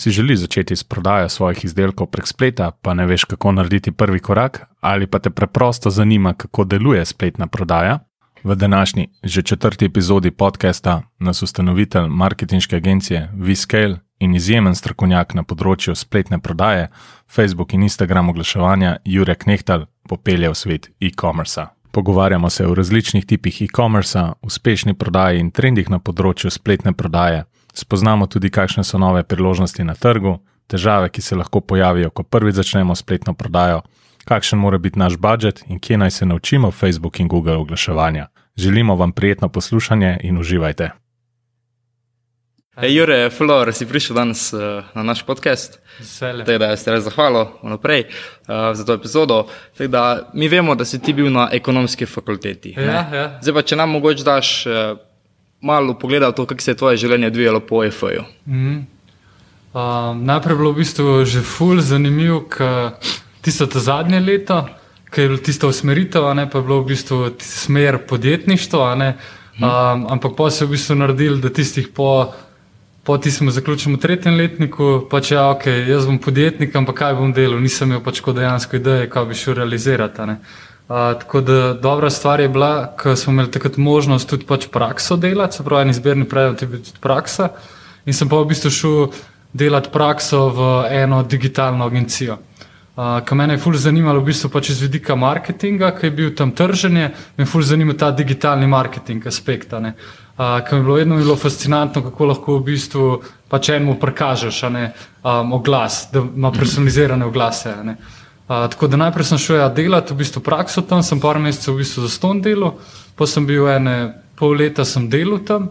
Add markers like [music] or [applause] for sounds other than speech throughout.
Si želi začeti s prodajo svojih izdelkov prek spleta, pa ne veš, kako narediti prvi korak, ali pa te preprosto zanima, kako deluje spletna prodaja? V današnji, že četrti epizodi podcasta nas ustanovitelj marketinške agencije VScale in izjemen strokovnjak na področju spletne prodaje, Facebook in Instagram oglaševanja Jurek Nehtal popelje v svet e-commerce. Pogovarjamo se o različnih tipih e-commerce, uspešni prodaji in trendih na področju spletne prodaje. Spoznamo tudi, kakšne so nove priložnosti na trgu, težave, ki se lahko pojavijo, ko prvi začnemo spletno prodajo, kakšen mora biti naš budžet in kje naj se naučimo Facebook in Google oglaševanja. Želimo vam prijetno poslušanje in uživajte. Hey, Jure, Flor, si prišel danes uh, na naš podcast. Tako da se res zahvalil vnaprej uh, za to epizodo. Tako Da, mi vemo, da si ti bil na ekonomski fakulteti. ne? Ja, ja. Zdaj pa, če nam mogoče daš uh, malo pogleda v to, kako se je tvoje življenje odvijalo po EFO-ju. Mhm. Um, najprej je bilo v bistvu že ful zanimivo, ker tisto zadnje leto, ki je bilo tisto usmeritev, ne, pa je bilo v bistvu smer podjetništva, ne, um, ampak pa se je v bistvu naredil, da tistih po, po tistem zaključnem tretjem letniku, pač ja, ok, jaz bom podjetnik, ampak kaj bom delal, nisem imel pač ko dejansko ideje, kaj bi šel realizirati. ne. Uh, tako da dobra stvar je bila, ker smo imeli takrat možnost tudi pač prakso delati, se pravi, en izbirni predmet je bil tudi praksa. In sem pa v bistvu šel delati prakso v eno digitalno agencijo. Uh, kar mene je fully zanimalo, v bistvu pač iz vidika marketinga, ki je bil tam trženje, me je fully zanimal ta digitalni marketing aspekt. Uh, kar mi je bilo vedno bilo fascinantno, kako lahko v bistvu pač enemu prikažeš ne, um, oglas, da ima personalizirane oglase. ne. Uh, tako da najprej sem šel ja, delati v bistvu prakso tam, sem par mesecev v bistvu za ston delal, pa sem bil ene pol leta sem delal tam,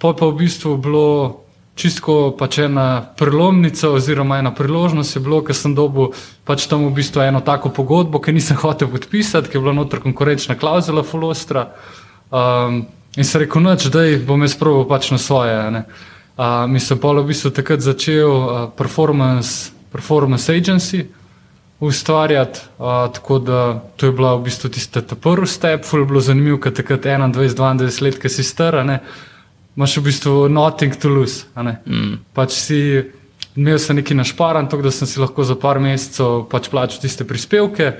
pa pa v bistvu bilo čisto pač ena prelomnica oziroma ena priložnost je bilo, ker sem dobil pač tam v bistvu eno tako pogodbo, ki nisem [laughs] hotel podpisati, ker je bila noter konkurenčna klauzula Fulostra. Um, in sem rekel, noč, da bom jaz proval pač na svoje. ne. Uh, mi sem pa v bistvu takrat začel uh, performance, performance agency ustvarjati, uh, tako da to je bila v bistvu tista ta prvi step, ful je bilo zanimivo, ker takrat 21-22 let, ki si star, ne, imaš v bistvu nothing to lose. Mm. Pač si imel sem neki našparan, tako da sem si lahko za par mesecev pač plačal tiste prispevke,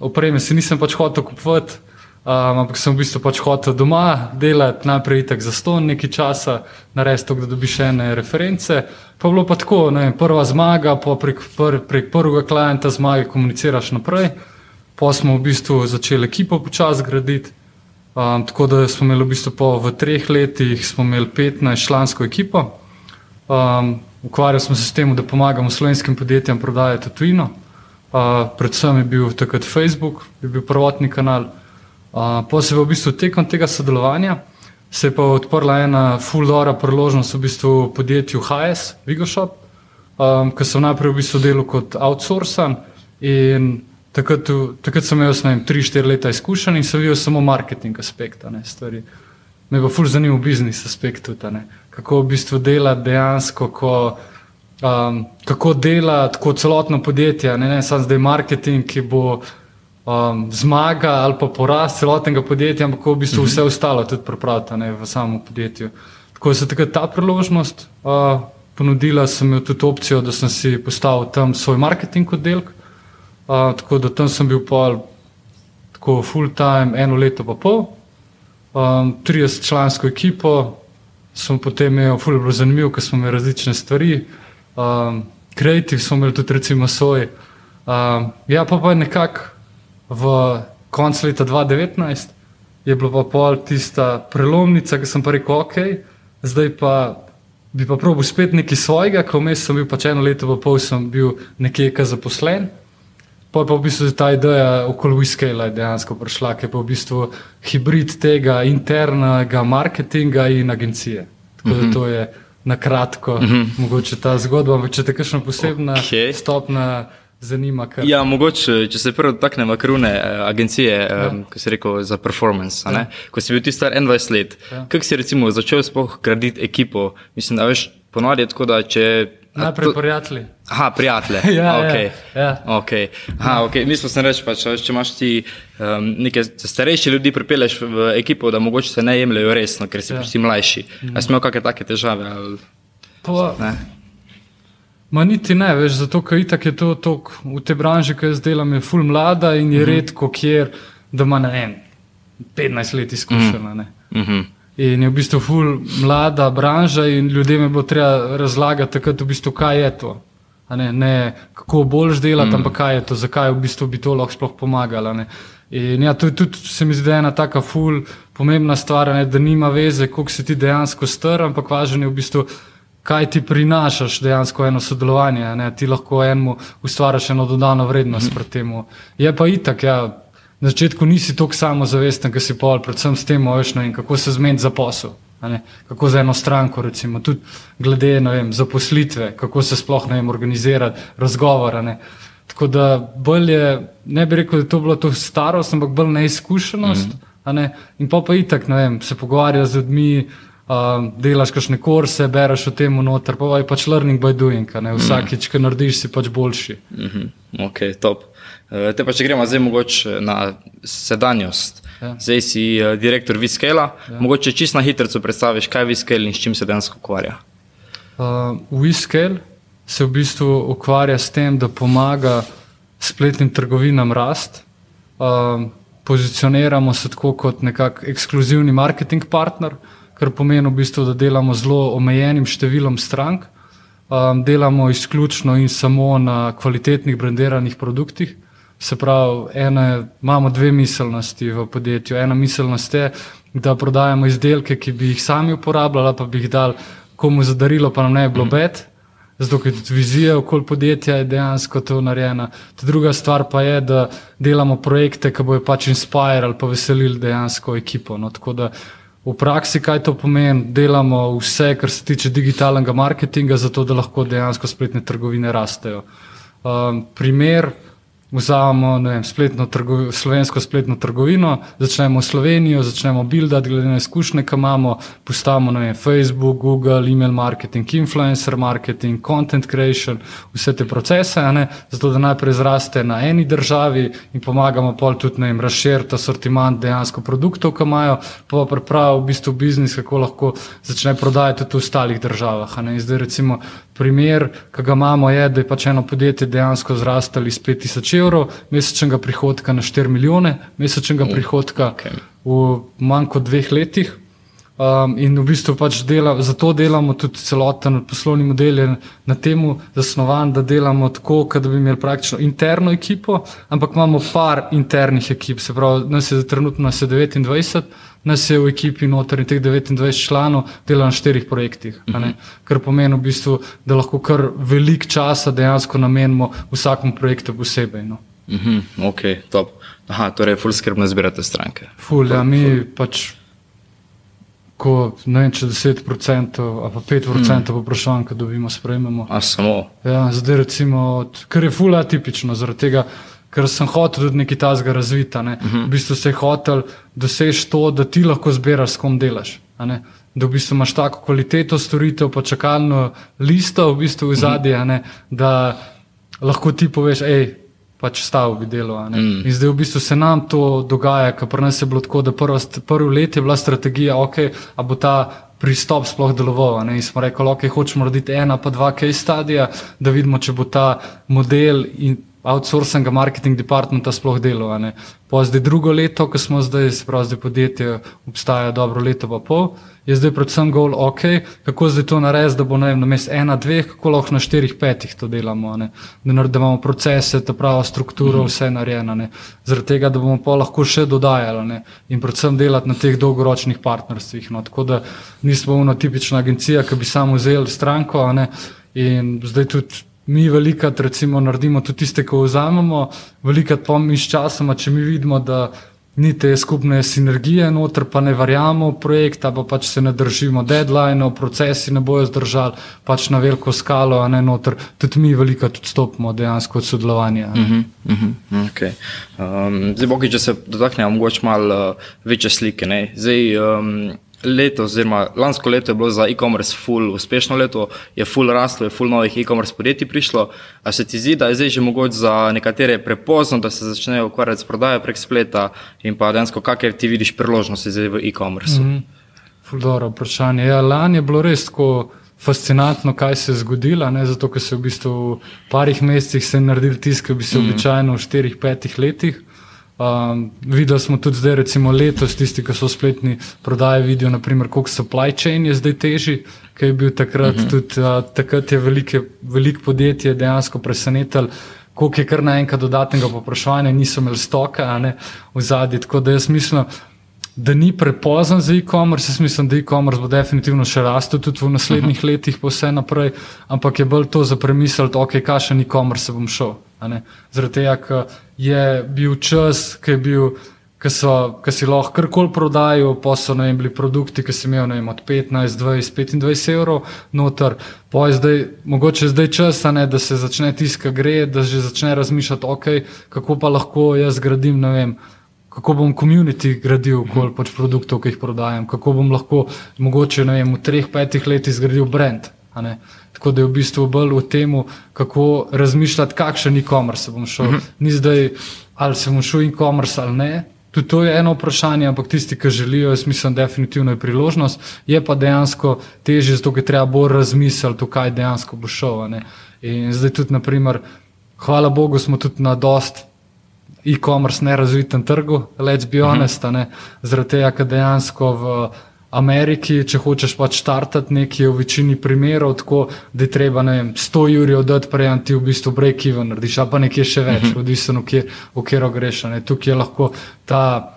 opreme si nisem pač hotel kupovati, um, ampak sem v bistvu pač hotel doma delati, najprej itak za ston nekaj časa, narediti to, da dobiš ene reference. Pa bilo pa tako, ne, prva zmaga, pa prek, pr, prek prvega klienta zmage komuniciraš naprej. Pa smo v bistvu začeli ekipo počasi graditi. Um, tako da smo imeli v bistvu po, v treh letih smo imeli 15 člansko ekipo. Um, ukvarjali smo se s tem, da pomagamo slovenskim podjetjem prodajati tujino. Uh, predvsem je bil takrat Facebook, je bil prvotni kanal. Uh, pa se je v bistvu tekom tega sodelovanja se je pa odprla ena full dobra priložnost v bistvu podjetju HS, Vigoshop, um, ki sem najprej v bistvu delal kot outsourcan in takrat, takrat sem imel 3-4 leta izkušenj in sem videl samo marketing aspekt ne, stvari. Me pa ful zanimiv biznis aspekt tudi, ne. kako v bistvu dela dejansko, ko, um, kako dela tako celotno podjetje, ne, ne samo zdaj marketing, ki bo um, zmaga ali pa poraz celotnega podjetja, ampak v bistvu vse ostalo tudi pripraviti a ne, v samem podjetju. Tako se je takrat ta priložnost uh, ponudila, sem imel tudi opcijo, da sem si postavil tam svoj marketing oddelek. Uh, tako da tam sem bil pol tako full time, eno leto pa pol, um, 30 člansko ekipo, sem potem imel full bilo zanimivo, ker smo imeli različne stvari, um, kreativ smo imeli tudi recimo svoj. Um, ja, pa pa nekako v koncu leta 2019 je bila pa pol tista prelomnica, ki sem pa rekel, ok, zdaj pa bi pa probil spet nekaj svojega, ko vmes sem bil pač eno leto pa pol sem bil nekje kaj zaposlen. Pa je pa v bistvu ta ideja okoli Wiskela dejansko prišla, ki je pa v bistvu hibrid tega internaga marketinga in agencije. Tako da to je na kratko, mogoče ta zgodba, ampak če te kakšna posebna Okej. stopna zanima, kar Ja, mogoče, če se prvo dotaknemo krune eh, agencije, ja. um, ko si rekel za performance. Ja. Ko si bil ti star 21 let, ja. Ja. kako si recimo začel sploh graditi ekipo? Mislim, da veš, ponovadi je tako, da če. najprej to- prijatelji. Aha, prijatelje. [laughs] Ja, okay. ja, ja. Okay. Aha, okay. Mislil sem reči, pač, če imaš ti um, neke starejše ljudi, pripelješ v ekipo, da mogoče se ne jemljajo resno, ker si Ja. ja. mlajši. Mm. A si imel kakšne take težave? Ali, Pa, ne? Ma niti ne, veš, zato ker itak je to tok, v tej branži, ki jaz delam, je ful mlada in je mm -hmm. redko kjer, da ima ne vem, 15 let izkušenja. Mm -hmm. In je v bistvu ful mlada branža in ljudem je bilo treba razlagati, takrat, v bistvu, kaj je to. Ne, ne kako boljš delati, mm. ampak kaj je to, zakaj v bistvu bi to lahko sploh pomagalo. In ja, to je tudi, se mi zdi, ena taka ful pomembna stvar, ne, da nima veze, koliko si ti dejansko star, ampak važno je v bistvu kaj ti prinašaš dejansko eno sodelovanje. Ne? Ti lahko enemu ustvariš eno dodano vrednost pred tem. Je pa itak, ja, na začetku nisi tako samozavesten, ki si pol, predvsem s tem, veš, ne, kako se zmeniti za posel. Kako za eno stranko, recimo, tudi glede vem, zaposlitve, kako se sploh ne vem, organizirati, razgovora. Tako da bolj je, ne bi rekel, da je to bilo to starost, ampak bolj neizkušenost. Mm. Ne. In pa pa itak, ne vem, se pogovarja z ljudmi, um, delaš kakšne kurse, bereš o tem noter, pa je pač learning by doing, ne? vsakič, ki narediš, si pač boljši. Mm -hmm. Ok, top. Uh, te pa če gremo zdaj mogoče na sedanjost. Ja. Zdaj si uh, direktor Viskela, ja. mogoče čisto na hitro predstaviš, kaj je Viskel in s čim se dejansko ukvarja. Uh, Viskel se v bistvu ukvarja s tem, da pomaga spletnim trgovinam rast. Uh, pozicioniramo se tako kot nekakšen ekskluzivni marketing partner, uh, kar pomeni v bistvu, da delamo zelo omejenim številom strank, um, delamo izključno in samo na kvalitetnih brandiranih produktih. Se pravi, ene, imamo dve miselnosti v podjetju. Ena miselnost je, da prodajamo izdelke, ki bi jih sami uporabljali, pa bi jih dal komu za darilo, pa nam ne bi bilo bed. Zato, ker tudi vizija okoli podjetja je dejansko to narejena. Ta druga stvar pa je, da delamo projekte, ki bojo pač inspirirali, pa veselili dejansko ekipo. No, tako da v praksi, kaj to pomeni, delamo vse, kar se tiče digitalnega marketinga, zato da lahko dejansko spletne trgovine rastejo. Um, primer, vzamemo vem, spletno trgo, slovensko spletno trgovino, začnemo Slovenijo, začnemo buildati, glede na izkušnje, ki imamo, postavimo vem, Facebook, Google, email marketing, influencer marketing, content creation, vse te procese, zato da najprej zraste na eni državi in pomagamo pol tudi vem, razširiti asortiment dejansko produktov, ki imajo, pa pripraviti v bistvu biznis, kako lahko začne prodajati tudi v ostalih državah. Zdaj recimo primer, ki ga imamo, je, da je pač eno podjetje dejansko zrastalo iz 5000 evrov mesečnega prihodka na 4 milijone mesečnega mm. prihodka okay. v manj kot dveh letih. Um, in v bistvu pač dela, zato delamo tudi celoten poslovni model na tem zasnovan, da delamo tako, da bi imeli praktično interno ekipo, ampak imamo par internih ekip, se pravi, nas je trenutno nas je 29 nas je v ekipi noter in teh 29 članov dela na štirih projektih. Uh -huh. Kar pomeni v bistvu, da lahko kar velik časa dejansko namenimo vsakemu projektu posebej. No. Uh -huh. Ok, top. Aha, torej, ful skrbno zbirate stranke. Ful, ja, mi pač. Ko ne vem, če 10% ali pa 5% mm. vprašanj, ki dobimo, sprejmemo. A samo. Ja, zdaj recimo, kar je fula tipično, zaradi tega, ker sem hotel tudi nekaj tasga razvita. Ne. Uh mhm. -huh. V bistvu se je hotel doseči to, da ti lahko zbiraš, s kom delaš. Da v bistvu imaš tako kvaliteto storitev, pa čakalno listo v bistvu v zadnji, uh -huh. da lahko ti poveš, hej. Pač stav bi delal. Mm. In zdaj v bistvu se nam to dogaja, ker pri nas je bilo tako, da prvo, prvo let je bila strategija, okay, a bo ta pristop sploh deloval. In smo rekli, ok, hočemo narediti ena pa dva case stadija, da vidimo, če bo ta model in outsourcinga marketing departmenta sploh delo. Po zdaj drugo leto, ko smo zdaj, se pravi, zdaj podjetje obstaja dobro leto pa pol, je zdaj predvsem gol, ok, kako zdaj to narediti, da bo na mestu ena, dveh, kako lahko na štirih, petih to delamo, ne? da, da imamo procese, ta prava struktura, mhm. vse narejeno, zaradi tega, da bomo pa lahko še dodajali ne? in predvsem delati na teh dolgoročnih partnerstvih. No? Tako da nismo ena tipična agencija, ki bi samo vzeli stranko in zdaj tudi mi velikrat recimo naredimo tudi tiste, ko vzamemo, velikrat pa mi s časom, če mi vidimo, da ni te skupne sinergije noter, pa ne verjamemo v projekt, pa pač se ne držimo deadline, procesi ne bojo zdržali, pač na veliko skalo, a ne noter, tudi mi velikrat odstopimo dejansko od sodelovanja. Uh -huh, uh -huh, okay. um, zdaj, boki, če se dotaknemo mogoče malo uh, večje slike. Ne? Zdaj, um, leto, oziroma lansko leto je bilo za e-commerce full uspešno leto, je full rastlo, je full novih e-commerce podjetij prišlo. A se ti zdi, da je zdaj že mogoče za nekatere prepozno, da se začnejo ukvarjati s prodajo prek spleta in pa dejansko, kakor ti vidiš priložnosti zdaj v e-commerce? Mm -hmm. Dobro, vprašanje. Ja, lani je bilo res tako fascinantno, kaj se je zgodilo, ne, zato ker se je v bistvu v parih mesecih se naredil tisk, ki bi se mm. običajno v štirih, petih letih. Um, videli smo tudi zdaj, recimo letos, tisti, ki so v spletni prodaji, vidijo, naprimer, koliko supply chain je zdaj težji, kaj je bil takrat. Uh mhm. -huh. tudi, uh, takrat je velike, veliko podjetje dejansko presenetilo, koliko je kar naenkrat dodatnega popraševanja, niso imeli stoka v zadnji. Tako da jaz mislim, da ni prepozno za e-commerce. Jaz mislim, da e-commerce bo definitivno še rastel tudi v naslednjih uh mhm. -huh. letih, pa vse naprej, ampak je bolj to za premisliti, ok, kakšen e-commerce bom šel. Zaradi tega, ker je bil čas, ki je bil. Ki, so, ki si lahko karkoli prodajajo, pa so vem, bili produkti, ki si imel vem, od 15, 20, 25 evrov, noter, je zdaj, mogoče zdaj čas, ne, da se začne tiska gre, da že začne razmišljati, okay, kako pa lahko jaz zgradim, ne vem, kako bom komunity gradil okoli pač produktov, ki jih prodajam, kako bom lahko mogoče vem, v treh, petih letih zgradil brand. Tako da je v bistvu bolj v tem, kako razmišljati, kakšen e-commerce bom šel. Uh mhm. -huh. Ni zdaj, ali se bom šel e-commerce ali ne. Tudi to je eno vprašanje, ampak tisti, ki želijo, jaz mislim, definitivno je priložnost. Je pa dejansko težje, zato ker treba bolj razmisliti, kaj dejansko bo šel. In zdaj tudi, naprimer, hvala Bogu, smo tudi na dost e-commerce nerazvitem trgu, let's be mhm. honest, uh -huh. zaradi tega, ker dejansko v. Ameriki, če hočeš pač startati nekaj, v večini primerov, tako da je treba vem, 100 uri oddati, prej ti v bistvu break-even narediš, pa nekje še več, uh mhm. -huh. odvisno, v katero greš. Ne. Tukaj je lahko ta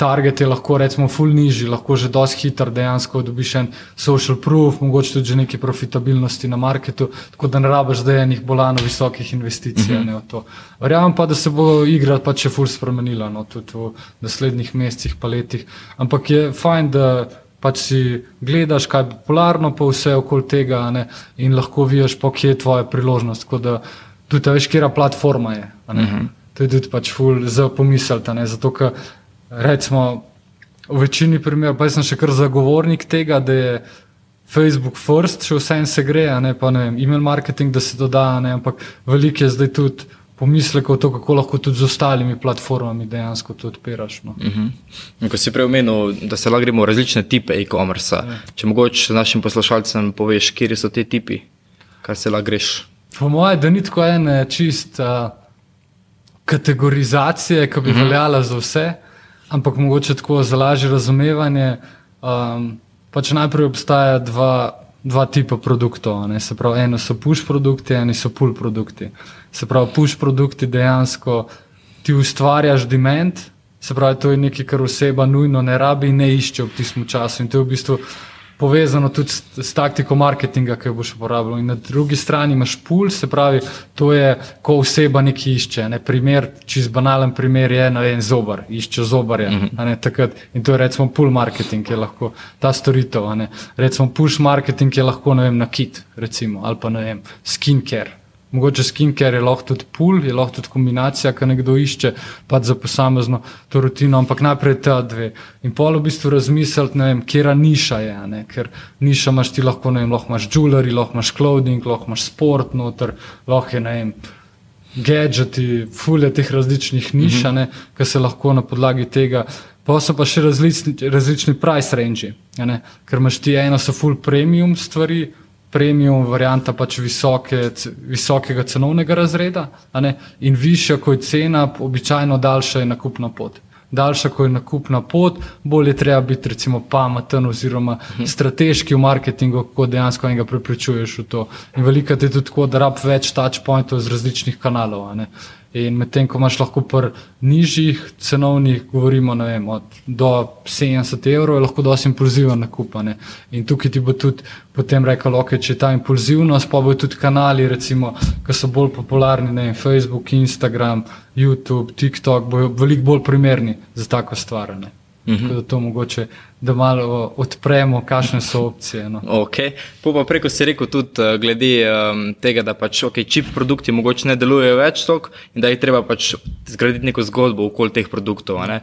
target, je lahko recimo full nižji, lahko že dosti hiter dejansko dobiš en social proof, mogoče tudi neki profitabilnosti na marketu, tako da ne rabiš zdaj enih bolano visokih investicij. Uh -huh. ne, Verjamem pa, da se bo igra pač še full spremenila, no, tudi v naslednjih mesecih, pa letih. Ampak je fajn, da pač si gledaš, kaj je popularno, pa vse okoli tega ne, in lahko vidiš, kje je tvoja priložnost. Da, tudi veš, kera platforma je. Uh mhm. -huh. To je tudi pač ful za pomisliti. Zato, ker recimo v večini primerov, pa sem še kar zagovornik tega, da je. Facebook first, še vse en se gre, ne pa ne vem, email marketing, da se doda, ne, ampak veliko je zdaj tudi pomislekov, to, kako lahko tudi z ostalimi platformami dejansko to odpiraš. No. Uh. -huh. Ko si prej omenil, da se lahko gremo različne type e-commerce, ja. če mogoče našim poslušalcem poveš, kje so ti tipi, kaj se lahko greš. Po mojem, da ni tako ene čist uh, kategorizacije, ki bi uh mhm. -huh. veljala za vse, ampak mogoče tako za lažje razumevanje. Um, pač najprej obstaja dva dva tipa produktov. Ne? Se pravi, eno so push produkti, eno so pull produkti. Se pravi, push produkti dejansko ti ustvarjaš dement, se pravi, to je nekaj, kar oseba nujno ne rabi in ne išče v tistem času. In to je v bistvu povezano tudi s, s taktiko marketinga, ki jo boš uporabljal. In na drugi strani imaš pull, se pravi, to je, ko oseba nekaj išče. Ne? Primer, čez banalen primer je vem, zobar, išče zobarja. Uh mhm. -huh. In to je recimo pull marketing, ki je lahko ta storitev. Recimo push marketing je lahko vem, na kit, recimo, ali pa ne vem, skincare. Mogoče skincare je lahko tudi pul, je lahko tudi kombinacija, ki nekdo išče pač za posamezno to rutino, ampak najprej ta dve. In pol v bistvu razmisliti, ne vem, kera niša je, ne? ker niša imaš ti lahko, ne vem, lahko imaš jewelry, lahko imaš clothing, lahko imaš sport noter, lahko je, ne vem, gadgeti, fulje teh različnih niš, mm -hmm. ki se lahko na podlagi tega. Pa so pa še različni, različni price range, ker imaš ti eno so full premium stvari, premium varianta pač visoke, visokega cenovnega razreda, in višja, kot je cena, običajno daljša je nakupna pot. Daljša, kot je nakupna pot, bolj je treba biti recimo, pameten oziroma mhm. strateški v marketingu, kako dejansko enega prepričuješ v to. In veliko je tudi tako, da rab več touchpointov iz različnih kanalov. In medtem, ko imaš lahko pri nižjih cenovnih, govorimo vem, do 70 evrov, je lahko dosti impulziven nakup. In tukaj ti bo tudi potem rekel, ok, če je ta impulzivnost, pa bojo tudi kanali, recimo, ki so bolj popularni, ne vem, Facebook, Instagram, YouTube, TikTok, bojo veliko bolj primerni za tako stvar. Ne? Mhm. Da to mogoče, da malo odpremo, kakšne so opcije. No. Okay. Pa preko si rekel tudi uh, glede um, tega, da pač okay, čip produkti mogoče ne delujejo več tok in da je treba pač zgraditi neko zgodbo okoli teh produktov. Uh,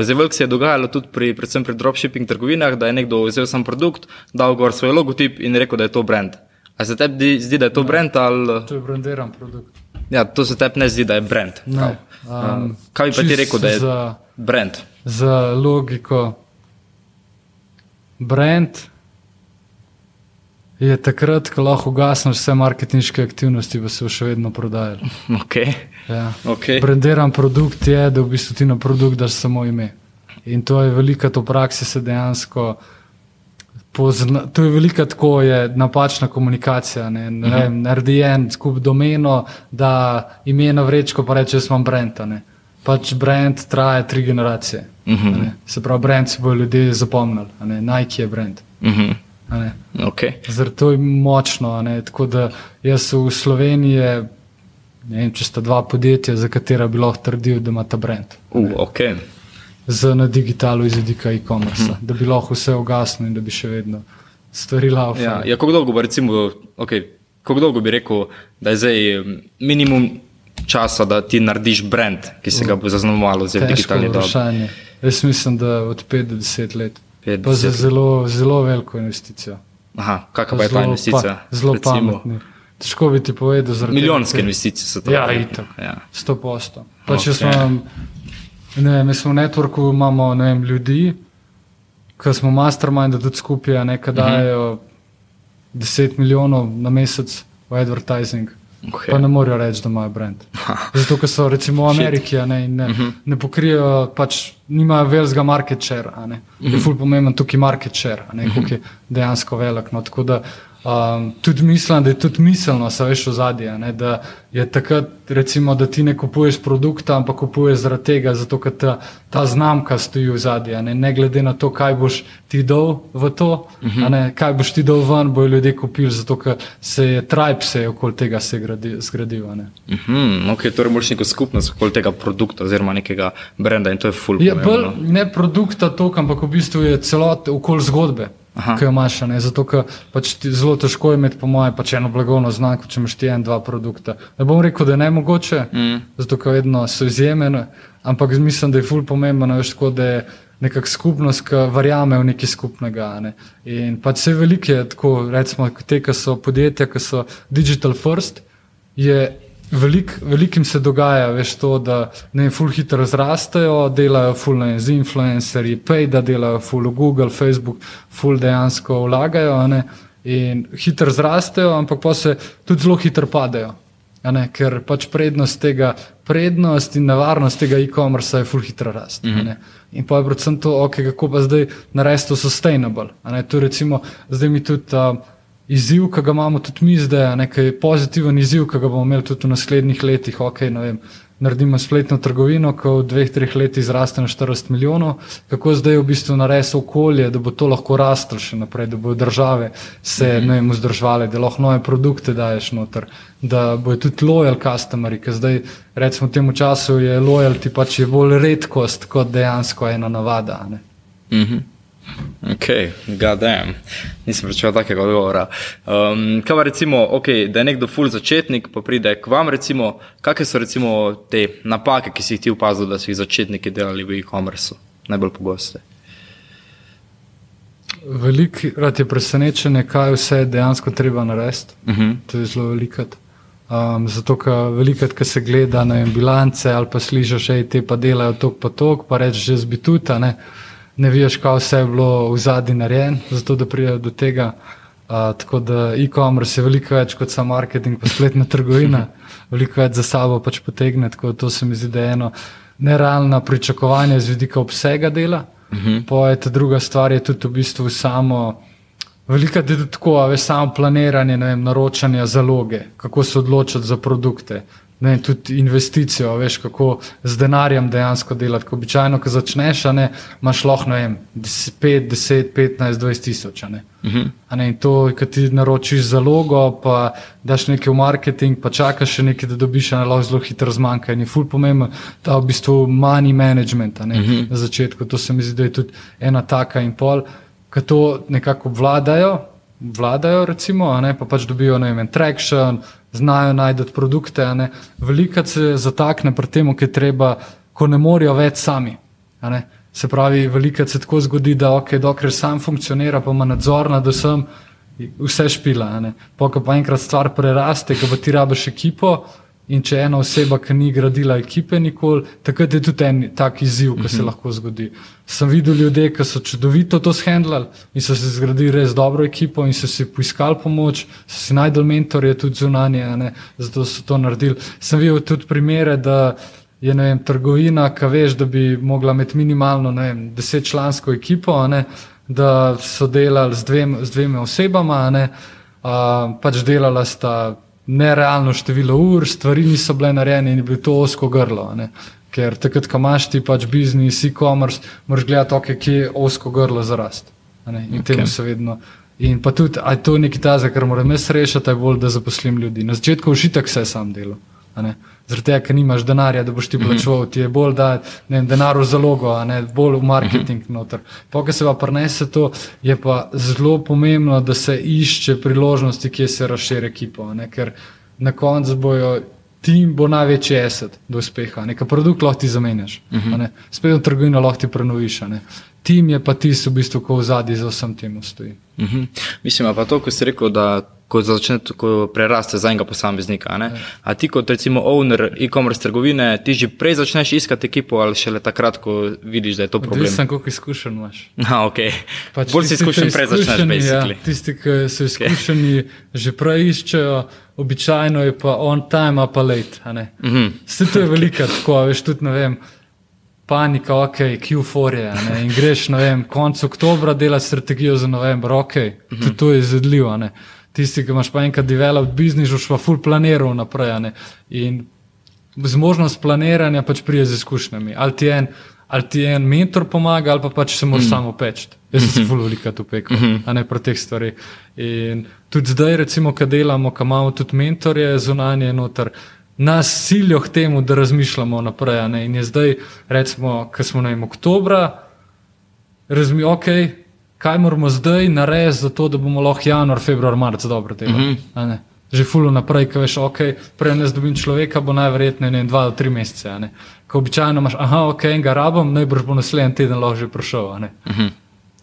Zdaj, veliko se je dogajalo tudi pri, predvsem pri dropshipping trgovinah, da je nekdo vzel sam produkt, dal gor svoj logotip in rekel, da je to brand. A se tebi zdi, da je to ja, brand ali? To je brandiran produkt. Ja, to se tebi ne zdi, da je brand. Ne, um, Kaj bi pa ti rekel, da je za... brand? Za logiko. Brand je takrat, ko lahko ugasneš vse marketinške aktivnosti, pa se bo še vedno prodajal. [laughs] Okay. Ja. Okay. Brendiran produkt je, da v bistvu ti na produkt daš samo ime. In to je velika, to v praksi se dejansko. Pozna, to je velika tako je napačna komunikacija. Ne, ne Mhm. vem, naredi en skup domeno, da ime na vrečko, pa reče, jaz imam brend. a ne. Pač brend traja tri generacije. Mhm. a ne. Se pravi, brend bodo ljudje zapomnili. a ne. Nike je brend. Mhm. a ne. Okay. Zato je močno. Tako da jaz v Sloveniji, ne vem, če sta dva podjetja, za katera bi lahko trdil, da ima ta brend. Uh, okay. Z na digitalu iz vidika e-commerce, Mhm. uh -huh. da bi lahko vse ugasnil in da bi še vedno stvari laufale. Ja, ja, kako dolgo bo recimo, okay, kako dolgo bi rekel, da je zdaj um, minimum časa, da ti narediš brand, ki se ga bo zaznamovalo digitalni dobi? vprašanje. Jaz mislim, da od 5 do 10 let. Pet, Pa za deset let. zelo, zelo veliko investicijo. Aha, kakva pa je ta investicija? Pa, zelo pametni. Težko bi ti povedal, zaradi Milijonske ker- investicije so to. Ja, itak. Ja. 100 posto. Pa če Ok. smo, ne, mi smo v networku, imamo ne vem, ljudi, ki smo mastermind, da tudi skupaj a ne, ki dajo 10 milijonov na mesec v advertising. Okay. Pa ne morejo reči, da imajo brand. [laughs] Zato, ker so recimo v Ameriki ne, in ne, ne pokrijejo, pač nimajo velikega market share. a ne. Je ful pomemben tukaj market share, ne, koliko je dejansko velik. No, tako da um, tudi mislim, da je tudi miselno, se veš, v zadnje, da je takrat, recimo, da ti ne kupuješ produkta, ampak kupuješ zaradi tega, zato ker ta, ta znamka stoji v zadnje. Ne, ne glede na to, kaj boš ti dal v to, a ne, kaj boš ti dal ven, bojo ljudje kupili, zato ker se je tribe se je okoli tega se gradi, zgradil. ne. Mhm, okay, torej moraš neko skupnost okoli tega produkta oziroma nekega brenda in to je full. Je bolj pomembno. ne produkta toliko, ampak v bistvu je celot okol zgodbe. Ki jo imaš. ne. Zato, ker pač zelo težko je imeti, po mojem, pač eno blagovno znamko, če imaš ti en, dva produkta. Ne bom rekel, da je ne mogoče, mm. zato ker vedno so izjemene, ampak mislim, da je ful pomembno, veš, tako, da je nekakšna skupnost, ki verjame v nekaj skupnega. Ne. In pač vse velike, tako recimo te, ki so podjetja, ki so digital first, je Velik, velikim se dogaja, veš, to, da ne ful hitro razrastejo, delajo ful ne, z influencerji, pay, da delajo ful v Google, Facebook, ful dejansko vlagajo ne, in hitro zrastejo, ampak pa se tudi zelo hitro padejo. Ne, ker pač prednost tega, prednost in nevarnost tega e-commerce je ful hitro rast. Mm -hmm. In pa je predvsem to, okay, kako pa zdaj narediti to sustainable. ne. Tu recimo, zdaj mi tudi. Uh, izziv, ki ga imamo tudi mi zdaj, nekaj pozitiven izziv, ki ga bomo imeli tudi v naslednjih letih. Okay, vem, naredimo spletno trgovino, ki v dveh, treh letih zraste na 40 milijonov. Kako zdaj v bistvu narediti okolje, da bo to lahko rastlo še naprej, da bodo države se mm -hmm. vzdrževale, da lahko nove produkte daješ noter, da bodo tudi loyal customeri, ker zdaj recimo v tem času je loyalty pač je bolj redkost kot dejansko ena navada. ne. Mhm. Ok, goddamn. Nisem pričakoval takega odgovora. Um, kaj pa recimo, okay, da je nekdo full začetnik, pa pride k vam, recimo, kakšne so recimo te napake, ki si jih ti opazil, da so jih začetniki delali v e-commerce, najbolj pogoste? Velikrat je presenečenje, kaj vse je dejansko treba narediti. Uh -huh. To je zelo velikrat. Um, zato, ker velikrat, ko se gleda na bilance ali pa slišiš, da te pa delajo tok pa tok, pa rečeš, že zbituta, ne, ne veš, kaj vse je bilo v zadnji narejen, zato da pride do tega. Uh, tako da e-commerce je veliko več kot samo marketing, pa spletna trgovina, [laughs] veliko več za sabo pač potegne. Tako da to se mi zdi, da je eno nerealno pričakovanje z vidika obsega dela. Uh -huh. Je ta druga stvar, je tudi v bistvu samo. Veliko je tudi tako, a veš, samo planiranje, ne vem, naročanje zaloge, kako se odločiti za produkte. Ne, tudi investicijo, veš, kako z denarjem dejansko delati. Ko običajno, ko začneš, ne, imaš lahko, ne vem, 5, 10, 15, 20 tisoč. ne. A ne, in to, ko ti naročiš zalogo, pa daš nekaj v marketing, pa čakaš še nekaj, da dobiš, ne lahko zelo hitro zmanjka. In je ful pomemben ta v bistvu money management ne, na začetku. To se mi zdi, da je tudi ena taka in pol ki to nekako vladajo, vladajo recimo, ne, pa pač dobijo ne vem, traction, znajo najti produkte. Velikrat se zatakne pri tem, ki je treba, ko ne morejo več sami. Se pravi, velikrat se tako zgodi, da ok, dokler sam funkcionira, pa ima nadzor nad vsem, vse špila. a ne. Po, ko pa enkrat stvar preraste, ko pa ti rabiš ekipo, In če ena oseba, ki ni gradila ekipe nikoli, takrat je tudi en tak izziv, ki se Mhm. lahko zgodi. Sem videl ljudi, ki so čudovito to shendlali in so si zgradili res dobro ekipo in so si poiskali pomoč, so si najdel mentorje tudi zunanje, ne, zato so to naredili. Sem videl tudi primere, da je vem, trgovina, ki veš, da bi mogla imeti minimalno vem, desetčlansko ekipo, ne, da so delali z, dvem, z dvema osebama, ne, a, pač delala sta nerealno število ur, stvari niso bile narejene in je bilo to osko grlo. ne. Ker takrat, ko imaš ti pač biznis, e-commerce, moraš gledati, okay, kje je osko grlo za rast. In okay. temu se vedno. In pa tudi, a je to nekaj tazga, kar moram jaz rešiti, je bolj, da zaposlim ljudi. Na začetku užitek vse sam delo. Ne. Zaradi tega, ker nimaš denarja, da boš ti plačeval, ti je bolj da ne denar v zalogo, a ne bolj v marketing noter. Pa, ko se pa prenese to, je pa zelo pomembno, da se išče priložnosti, kje se razširi ekipo. a ne, Ker na koncu bojo. Tim bo največji asset do uspeha, nekaj produkt lahko ti zamenjaš, uh -huh. spet v trgovino lahko ti prenoviš. ne. Tim je pa tisti, v bistvu, ko v zadnji za vsem tem stoji. Uh -huh. Mislim pa to, ko si rekel, da ko začne, ko preraste za enega posameznika. Ne? a ti kot recimo owner e-commerce trgovine, ti že prej začneš iskati ekipo ali šele takrat, ko vidiš, da je to problem? Odvisno, koliko izkušenj imaš. [laughs] Ha, okay. Pač Bolj si izkušen, prej začneš. izkušeni, basically. Ja, tisti, ki so izkušeni, že prej iščejo, običajno je pa on time, a pa late. ne. Mhm. Vse to je velika, tako a veš tudi ne vem. Panika, ok, Q4 je. ne, In greš, ne vem, konec oktobra delati strategijo za november, ok, tudi to je izvedljivo. Tisti, ki imaš pa enkrat develop biznis, boš pa full planiral naprej. In zmožnost planiranja pač prije z izkušnjami. Ali ti en, ali ti en mentor pomaga, ali pa pač se moraš mm. samo peči. Jaz sem se zelo veliko tu pekel, mm -hmm. a ne pri teh stvareh. In tudi zdaj, recimo, ko delamo, ko imamo tudi mentorje zunanje noter. Nas silijo k temu, da razmišljamo naprej. In je zdaj, recimo, ko smo na enem oktobra, razmišljamo, ok, kaj moramo zdaj narediti, zato da bomo lahko januar, februar, marec dobro delali. Mm -hmm. Že fulno naprej, ki veš, ok, prej ne zdobim človeka, bo najverjetneje ne, dva do tri mesece. Ko običajno imaš, aha, ok, enega rabim, najbrž bo naslednji teden lahko že prišel. a ne.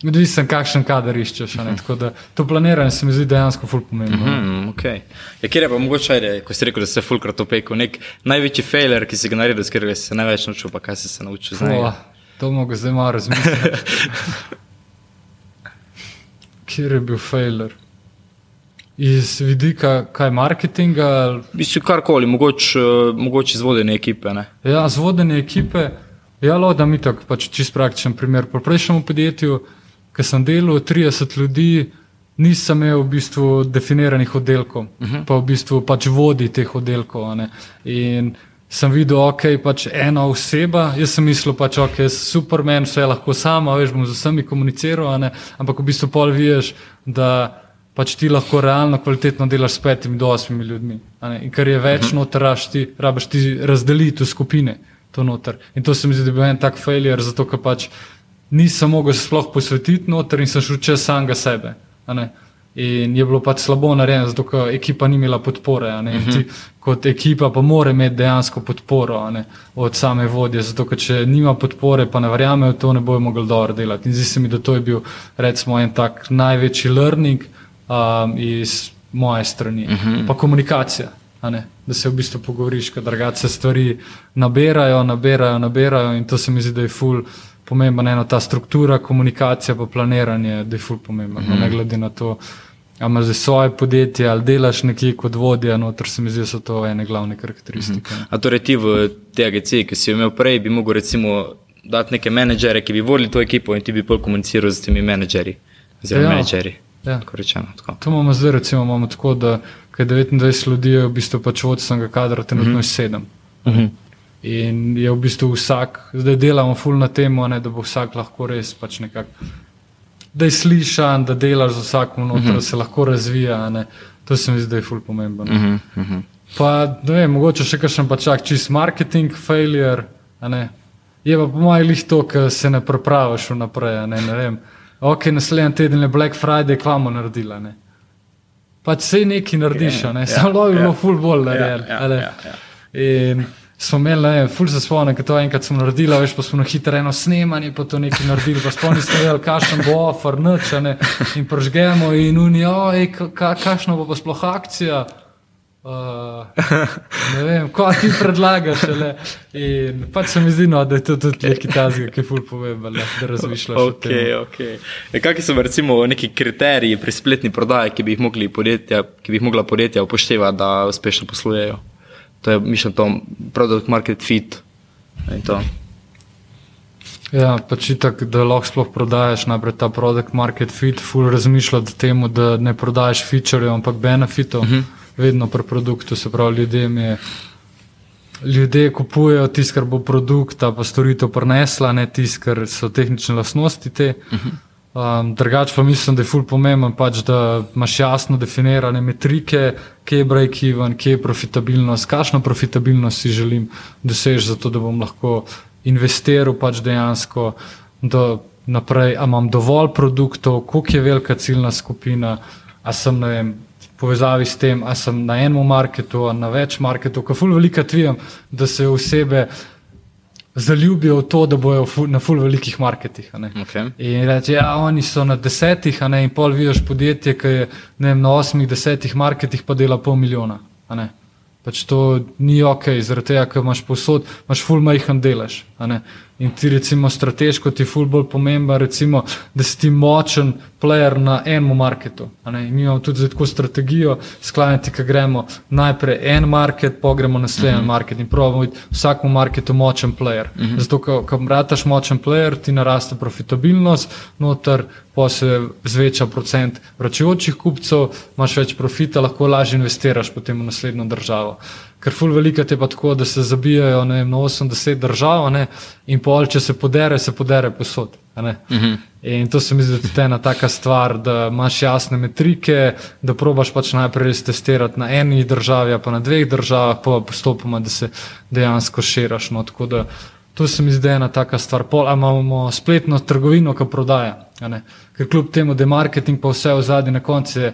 Odvisen, kakšen kader iščeš. a ne. Tako da to planiranje se mi zdi dejansko fulp pomembno. Hmm, okay. ja, kjer je pa mogoče, ko si rekel, da se fulkrat opekel, nek največji failure, ki si ga naredil, s katerega si se največ naučil, pa kaj si se naučil njega? to mogo zdaj malo razmisliti. [laughs] Kjer je bil failure? Iz vidika kaj marketinga, ali Mislim, karkoli, mogoče mogoč izvodenje ekipe. Ne? Ja, z vodenjem ekipe, ja, lo, da mi tako, pač čist praktičen primer. Po prejšnjem podjetju, ki sem delal, 30 ljudi, nisem imel v bistvu definiranih oddelkov, uh -huh. pa v bistvu pač vodi teh oddelkov. In sem videl, ok, pač ena oseba, jaz sem mislil, pač ok, jaz supermen, vse lahko sama, veš, bom z vsemi komuniciral, ampak v bistvu pol vidiš, da pač ti lahko realno kvalitetno delaš s petimi do osmimi ljudmi. In kar je več, uh -huh. noter raš ti, rabiš ti razdeliti v skupine. To noter. In to se mi zdi, da je bil en tak failure, zato ker pač nisem mogel se sploh posvetiti noter in sem šel čez samega sebe. In je bilo pač slabo narejeno, zato ker ekipa ni imela podpore. ne. In ti kot ekipa pa mora imeti dejansko podporo od same vodje, zato ker če nima podpore, pa ne verjamejo, to ne bojo mogli dobro delati. In zdi se mi, da to je bil recimo en tak največji learning um, iz moje strani. Uh -huh. Pa komunikacija. Da se v bistvu pogovoriš, ker drugače se stvari nabirajo, nabirajo, nabirajo in to se mi zdi, da je ful pomemben. Eno ta struktura, komunikacija, pa planiranje, da je ful pomemben. Uh -huh. Ne glede na to, ali imaš svoje podjetje ali delaš nekje kot vodja, noter se mi zdi, da so to ene glavne karakteristike. Uh -huh. A torej ti v tej agenciji, ki si jo imel prej, bi mogel recimo dati neke menedžere, ki bi vodili to ekipo in ti bi pol komuniciral z temi menedžeri. Oziroma, Ja. menedžeri. Ja. Tako rečeno. Tako. To imamo zdaj, recimo, imamo tako, da kaj 29 ljudi je v bistvu pač vodstvenega kadra, trenutno je 7. Uh -huh. In je v bistvu vsak, zdaj delamo ful na tem, da bo vsak lahko res pač nekako, da je slišan, da delaš z vsakom noter, uh -huh. da se lahko razvija. Ne. To se mi zdi, da je ful pomembno. Uh -huh. Uh -huh. Pa, ne vem, mogoče še kakšen pa čak čist marketing failure. ne. Je pa po mojem lih to, ker se ne prepraviš vnaprej. a Ne, ne vem. Ok, naslednji teden je Black Friday, kva bomo naredila. Ne. Pač vse nekaj narediš, Ja, yeah, ja, samo je bilo ful bolj narejen. ja, a ne. ja, ja. In smo imeli, ne ful se spomnim, ker to enkrat smo naredili, veš, pa smo na hitro eno snemanje, pa to nekaj naredili, pa spomnim se, kakšen bo offer, nič, a ne, in pržgemo in unijo, ka, kakšna bo pa sploh akcija. Uh, Ne vem, ko ti predlagaš. Le. In pač se mi zdi, no, da je to tudi nekaj tazga, ki je ful pomemben, da razmišljaš. Okay, okay. E, Kakšni so recimo neki kriteriji pri spletni prodaji, ki bi jih, mogli podjetja, ki bi jih mogla podjetja upoštevati, da uspešno poslujejo? To je, mislim, to produkt market fit. in to. Ja, pač itak, da lahko sploh prodajaš najprej ta produkt market fit, ful razmišljati o tem, da ne prodajaš featurejev, ampak benefitov, uh -huh. vedno pri produktu, se pravi, ljudem je. Ljudje kupujejo tisto, kar bo produkt, pa storitev prenesla, ne tisto, kar so tehnične lastnosti. Te. Um, drugač pa mislim, da je ful pomemben, pač, da imaš jasno definirane metrike, kje je break-even, kje je profitabilnost, kakšno profitabilnost si želim doseči, zato da bom lahko investiral pač dejansko do naprej, a imam dovolj produktov, koliko je velika ciljna skupina, a sem na vem, povezavi s tem, a sem na enem marketu, a na več marketov, ker ful velika tvijem, da se osebe zaljubijo v to, da bojo ful, na ful velikih marketih. Okay. In reče, ja, oni so na desetih, a ne, in pol vidiš podjetje, ki je vem, na osmih, desetih marketih pa dela pol milijona. Pač to ni ok, zaradi tega, ker imaš posod, imaš ful majhen delež. In ti recimo strateško ti je ful bolj pomemben, recimo, da si ti močen player na enem marketu. Mi imamo tudi tako strategijo, sklanjati, ki gremo najprej en market, pa gremo naslednji uh -huh. market in pravimo biti v vsakem marketu močen player. Uh -huh. Zato, ko, rataš močen player, ti naraste profitabilnost, noter pa se zveča procent vračujočih kupcev, imaš več profita, lahko lažje investiraš potem v naslednjo državo. Ker ful velika je pa tako, da se zabijajo ne, vem, na 80 držav ne, in pol, če se podere, se podere posod. a ne. In to se mi zdi tudi ena taka stvar, da imaš jasne metrike, da probaš pač najprej testirati na eni državi, pa na dveh državah, pa postopoma, da se dejansko širaš. No, tako da to se mi zdi ena taka stvar. Pol, a imamo spletno trgovino, ki prodaja. Ker kljub temu, da je marketing pa vse v zadnji na koncu. je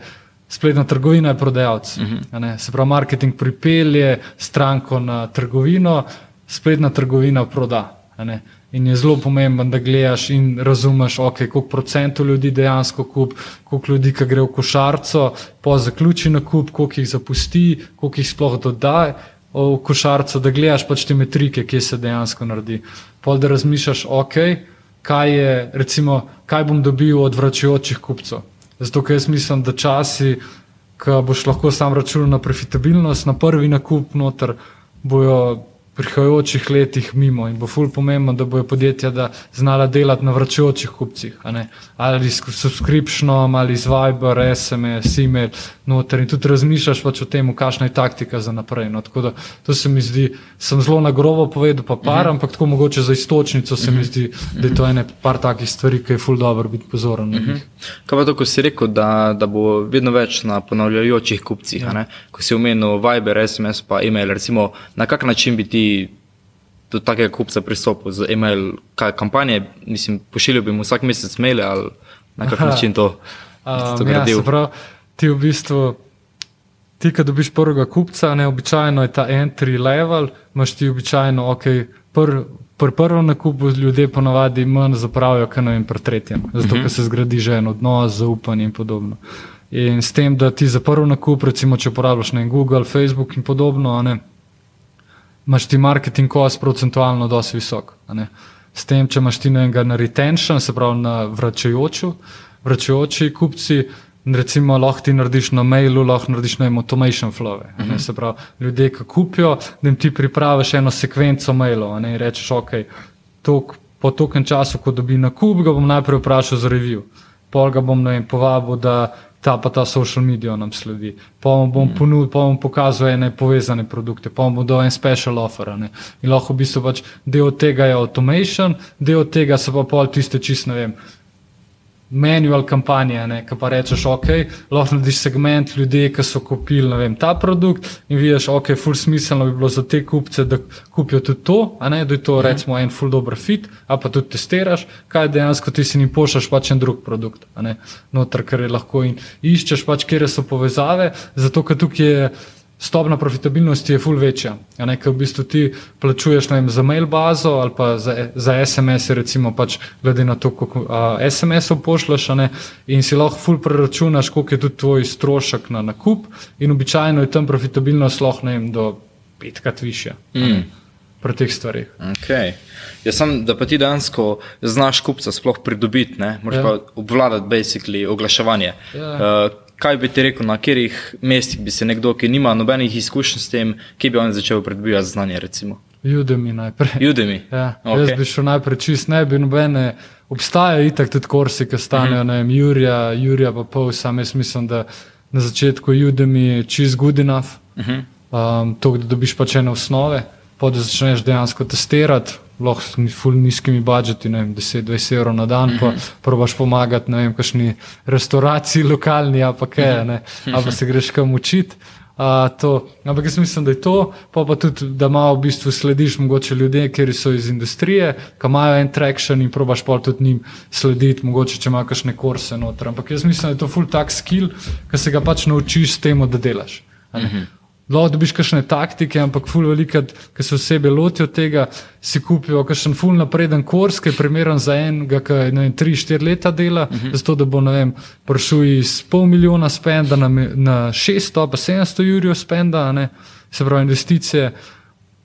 Spletna trgovina je prodajalec. Uh -huh. Se pravi, marketing pripelje stranko na trgovino, spletna trgovina proda. In je zelo pomemben, da gledaš in razumeš, okay, koliko procentov ljudi dejansko kup, koliko ljudi, ki gre v košarico, po zaključi nakup, koliko jih zapusti, koliko jih sploh doda v košarico, da gledaš pač te metrike, kje se dejansko naredi. Pol da razmišljaš, ok, kaj, je, recimo, kaj bom dobil od vračajočih kupcev. Zato, ker jaz mislim, da časi, ko boš lahko sam računal na profitabilnost, na prvi nakup noter, bojo prihajajočih letih mimo in bo ful pomembno, da bojo podjetja da znala delati na vračajočih kupcih. Ali s subscriptionom, ali z Viber, SMS, e-mail, noter in tudi razmišljaš pač o tem, kakšna je taktika za naprej. No, tako da to se mi zdi, sem zelo na grobo povedal, pa par, uh -huh. ampak tako mogoče za istočnico se uh -huh. mi zdi, da je to ene par takih stvari, ki je ful dobro biti pozoren na njih. Uh -huh. Kaj pa to, ko si rekel, da, da bo vedno več na ponavljajočih kupcih, ja. ko si omenil Viber, SMS pa e-mail, recimo, na kak način bi ti do takega kupca pristopil z e-mail kaj, kampanje, mislim, pošiljal bi mu vsak mesec maile ali na kak Aha. način to, to Um, ja, gradil. se pravi, ti v bistvu, ti, ki dobiš prvega kupca, ne običajno je ta entry level, imaš ti običajno, ok, pr, pri prvem nakupu ljudje ponavadi manj zapravijo, kot vem, pri tretjem, zato uh -huh. ker se zgradi že en odnos, zaupanje in podobno. In s tem, da ti za prvi nakup, recimo, če uporabljaš ne, Google, Facebook in podobno, ne, imaš ti marketing cost procentualno dosti visok. S tem, če imaš ti nekaj na retention, se pravi na vračajoču, vračajoči kupci, recimo lahko ti narediš na mailu, lahko narediš na automation flow. Uh -huh. Se pravi, ljudje, ki kupijo, da jim ti pripraviš eno sekvenco mailov in rečeš, ok, tok, po tokem času, ko dobi nakup, ga bom najprej vprašal za review. Pol ga bom vem, povabil, da ta pa ta social media nam sledi. Pa mu bom ponudil, pa bom pokazal ene povezane produkte, pa mu bom dal en special offer. Ne. In lahko v bistvu pač del tega je automation, del tega so pa pol tiste čist, ne vem, manual kampanje, ne, ki pa rečeš, ok, lahko narediš segment ljudi, ki so kupili vem, ta produkt in vidiš, ok, full smiselno bi bilo za te kupce, da kupijo tudi to, a ne, da je to recimo en full dober fit, a pa tudi testiraš, kaj dejansko ti si jim pošljaš pač en drug produkt, a ne, noter, ker je lahko in iščeš pač, kje so povezave, zato ker tukaj je stopna profitabilnosti je ful večja. ker v bistvu ti plačuješ vem, za mail bazo ali pa za, za SMS, recimo, pač, glede na to, koliko SMS-ov pošljaš, a ne, in si lahko ful preračunaš, koliko je tudi tvoj strošek na nakup, in običajno je tam profitabilnost lahko vem, do petkrat više. Mm. Pri teh stvarih. Okay. Jaz sem, da pa ti dejansko znaš kupca sploh pridobiti, ne? moraš Ja. ja. pa obvladati basically oglaševanje. Ja. Uh, kaj bi ti rekel, na katerih mestih bi se nekdo, ki nima nobenih izkušenj s tem, ki bi on začel pridobivati znanje, recimo? Udemy najprej. Udemy. Ja, okay. Jaz bi šel najprej čist, ne bi nobene. Obstajajo itak tudi kursi, ki stanejo, ne vem, Jurija, Jurija pa pol, sam jaz mislim, da na začetku Udemy je čist good enough, um, to, da dobiš pač ene osnove, pa da začneš dejansko testirati, lahko s nizkimi budžeti, ne vem, 10-20 evrov na dan, pa probaš pomagati, ne vem, kakšni restauraciji lokalni, a pa kaj, ne, a pa se greš kam učiti. Uh, to. Ampak jaz mislim, da je to, pa, pa tudi, da malo v bistvu slediš mogoče ljudem, ki so iz industrije, ki imajo en traction in probaš pa tudi njim slediti, mogoče če imajo kakšne kurse noter. Ampak jaz mislim, da je to full tak skill, ki se ga pač naučiš s tem, da delaš. a ne. Lahko dobiš kakšne taktike, ampak ful veliko, ki se osebe lotijo tega, si kupijo kakšen ful napreden kurs, ki je primeren za enega, ki je 3-4 leta dela, uh -huh. zato da bo ne vem, prišel iz pol milijona spenda na, na 600 pa 700 jurjev spenda, ne, se pravi investicije.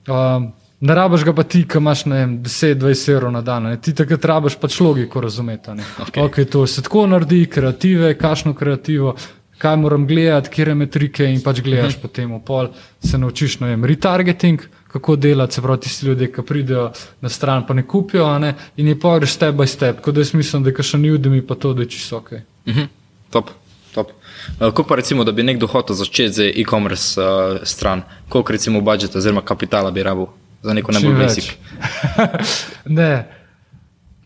Um, Ne rabiš ga pa ti, ki imaš ne vem, 10-20 evrov na dan. Ne. Ti takrat rabiš pač logiko razumeti. ne. Okej. Okay, to se tako naredi, kreative, kakšno kreativo, kaj moram gledati, kje metrike in pač gledaš Mhm. potem v pol, se naučiš, ne vem, retargeting, kako delati, se pravi, tisti ljudje, ki pridejo na stran, pa ne kupijo, ne, in je pa greš step by step, tako da jaz mislim, da je še ni udemi, pa to, da je čisto ok. Mhm. Top. top. Uh, koliko pa recimo, da bi nekdo hotel začeti z e-commerce uh, stran, koliko recimo budžeta oziroma kapitala bi rabil za neko najbolj basic? [laughs] ne.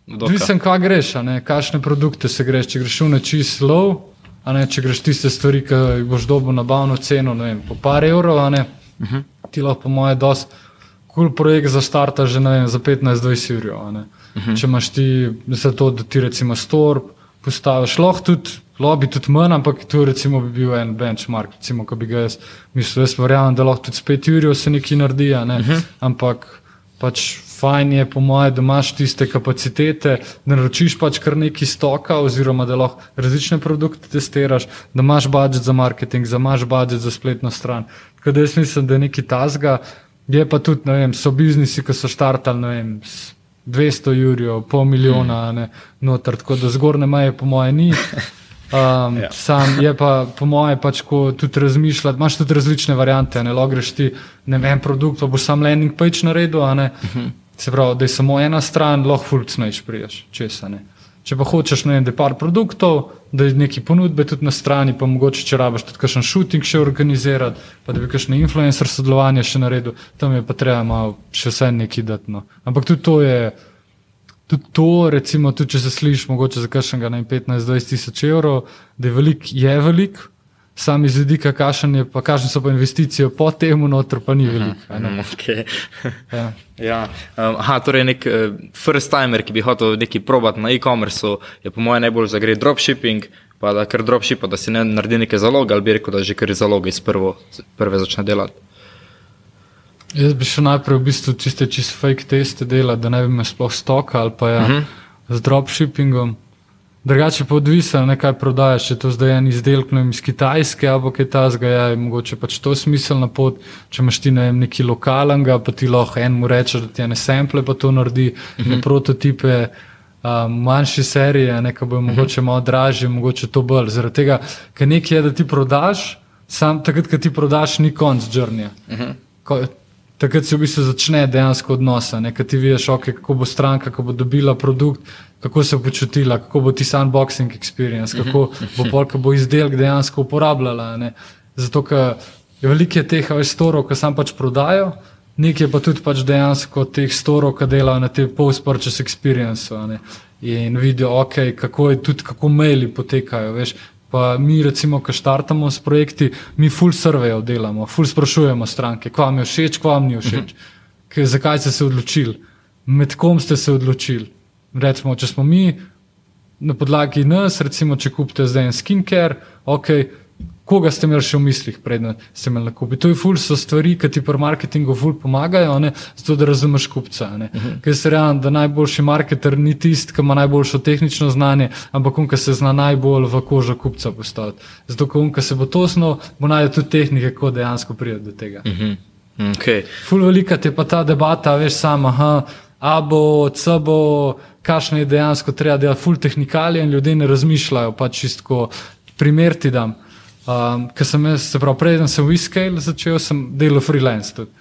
Mislim, kaj greš, kakšne produkte se greš. Če greš v neči slov, ne, če greš tiste stvari, ki jih boš dobil nabavno ceno, ne vem, po par evrov, ne, uh -huh. ti lahko, po moje, dosti kul cool projekt zastarta že ne vem, za 15-20 evrov. a ne. Uh -huh. Če imaš ti za to, da ti recimo storb postaviš, lahko tudi. Bi tudi manj, ampak to recimo bi bil en benchmark, recimo, ko bi ga jaz mislil. Jaz verjamem, da lahko tudi spet Jurijo se nekaj naredi, ne? uh -huh. ampak pač fajn je, po mojem, da imaš tiste kapacitete, da naročiš pač kar nekaj stoka, oziroma da lahko različne produkte testiraš, da imaš budžet za marketing, da imaš budžet za spletno stran. Tako da jaz mislim, da je nekaj tazga. Je pa tudi, ne vem, so biznisi, ki so štartali, ne vem. s 200 jurjev, pol milijona, ne, noter, tako da zgornje meje, po mojem, ni. [laughs] Um, ja. Sam je pa, po mojem, pač, ko tudi razmišljati, imaš tudi različne variante. Ne greš ti, ne vem, produkt, pa boš sam landing page naredil, ne. Uh -huh. Se pravi, da je samo ena stran, lahko fulcneš priješ, česa ne. Če pa hočeš, da je par produktov, da je neki ponudbe tudi na strani, pa mogoče če rabiš tudi kakšen shooting še organizirati, pa da bi kakšne influencer sodelovanje še naredil, tam je pa treba malo še vse nekaj dati. No. Ampak tudi to je. Tudi to, recimo, tudi če se slišiš, mogoče za kakšnega 15-20 tisoč evrov, da je velik, je velik, sam iz vidika, kakšen je, pa kakšne so pa investicije po tem, noter pa ni velik. a ne. Mm, okay. Ja. [laughs] ja. um, aha, torej nek uh, first timer, ki bi hotel nekaj probati na e-commerceu, je po mojem najbolj za gre dropshipping, pa da kar dropshipa, da si ne naredi neke zaloge, ali bi rekel, da že kar zaloge iz prvo, prve začne delati. Jaz bi še najprej v bistvu čiste čist fake teste delal, da ne bi imel sploh stoka ali pa ja, uh -huh. z dropshippingom. Drugače pa odvisno, ne kaj prodajaš, če je to zdaj en izdelek vem, iz Kitajske ali kaj tasga, ja, je mogoče pač to smiselna pot. Če imaš ti ne vem, neki lokalnega, pa ti lahko enemu rečeš, da ti ene sample pa to naredi, uh -huh. ne prototipe. Um, manjše serije, nekaj bo mogoče malo dražje, mogoče to bolj. Zaradi tega, ker nekaj je, da ti prodaš, sam takrat, ko ti prodaš, ni konc črnja. Uh -huh. Takrat se v bistvu začne dejansko odnos, ki ti vidiš, okay, kako bo stranka, kako bo dobila produkt, kako se bo počutila, kako bo ti unboxing experience, kako bo polk bo izdelek dejansko uporabljala. Ne. Zato, ker je veliko je teh storov, ki sam pač prodajo, nekaj pa tudi pač dejansko teh storov, ki delajo na tem post-purchase experience. In vidijo, okay, kako je tudi, kako maili potekajo. Veš, Pa mi, recimo, ko štartamo s projekti, mi full survejo delamo, full sprašujemo stranke, kva vam je všeč, kva vam ni všeč, Kaj, zakaj ste se odločili, med kom ste se odločili. Recimo, če smo mi na podlagi nas, recimo, če kupite zdaj en skincare, ok. Koga ste imeli še v mislih, predtem ste imeli na kupi? To je ful, so stvari, ki ti pri marketingu ful pomagajo, ne, zato da razumeš kupca. Uh -huh. Ker se rejem, da najboljši marketer ni tisti, ki ima najboljšo tehnično znanje, ampak on, ki se zna najbolj v kožo kupca postaviti. Zato, ker on, ki se bo to znal, bo najdel tudi tehnike, kako dejansko priti do tega. Uh -huh. Okay. Ful velika je pa ta debata, veš, sama, aha, a bo, c bo, kakšne je dejansko treba delati, ful tehnikalije in ljudje ne razmišljajo, pač čisto primer ti dam. Um, ker sem jaz, se pravi, preden sem v Iskale začel, sem delal freelance tudi.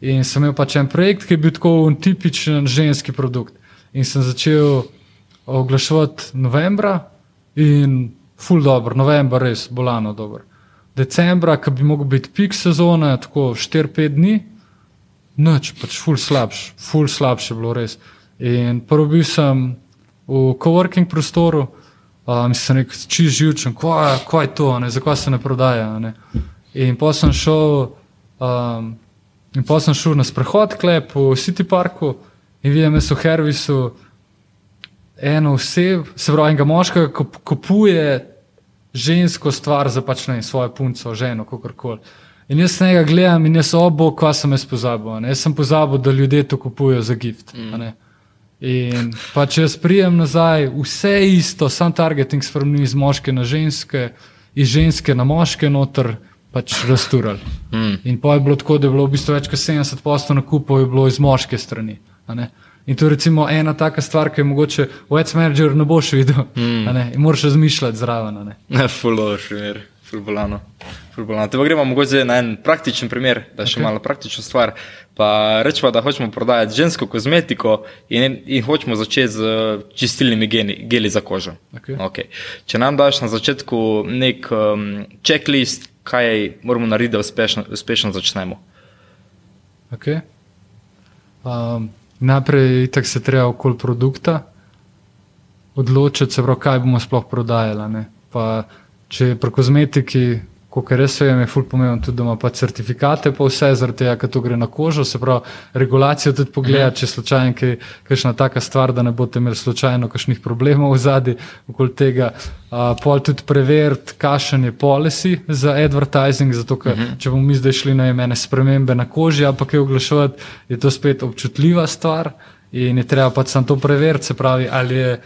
In sem imel pač en projekt, ki je bil tako tipičen ženski produkt. In sem začel oglaševati novembra in ful dobro, novembra res bolano dobro. Decembra, ki bi mogel biti pik sezone, tako 4-5 dni, noč, pač ful slabš, ful slabše bilo res. In prvo bil sem v coworking prostoru, um, sem rekel, čist živčen, kaj je to, ne, zakaj se ne prodaja. Ne. In pa sem šel. Um, In pa sem šel na sprehod, klep v City Parku in vidim, da so v Hervisu eno osebo, se pravi, enega moškega, ki kupuje žensko stvar za pač ne svojo punco, ženo, kako koli. In jaz njega gledam in jaz obo, kva sem jaz pozabil. Ne? Jaz sem pozabil, da ljudje to kupujejo za gift. Mm. In pa če jaz prijem nazaj, vse isto, sam targeting spremeni iz moške na ženske, iz ženske na moške noter pač rasturali. Mm. In pa je bilo tako, da je bilo v bistvu več kot 70 postov na kupu, je bilo iz moške strani. In to je recimo ena taka stvar, ki je mogoče v Ads Manager ne boš videl. Mm. In moraš razmišljati zraven. Ne, [laughs] fulover primer, fulbolano. Te pa gremo mogoče na en praktičen primer, da je okay. še malo praktična stvar. Pa rečemo, da hočemo prodajati žensko kozmetiko in, in hočemo začeti z čistilnimi geni, geli za kožo. Okay. Okay. Če nam daš na začetku nek um, checklist, kaj moramo narediti, da uspešno, uspešno začnemo. Okay. Um, najprej se treba okoli produkta odločiti, se pravi, kaj bomo sploh prodajali. Če je pri kozmetiki kot res vem, je fulp pomembno tudi, da ima pa certifikate, pa vse zaradi tega, ker to gre na kožo, se pravi, regulacijo tudi pogleda, če je slučajno kaj, kakšna taka stvar, da ne boste imeli slučajno kakšnih problemov v zadnji okoli tega. Uh, pol tudi preveriti, kakšen je policy za advertising, zato ker uh -huh. če bomo mi zdaj šli na imene spremembe na koži, pa kaj oglaševati, je to spet občutljiva stvar in je treba pač samo to preveriti, se pravi, ali je,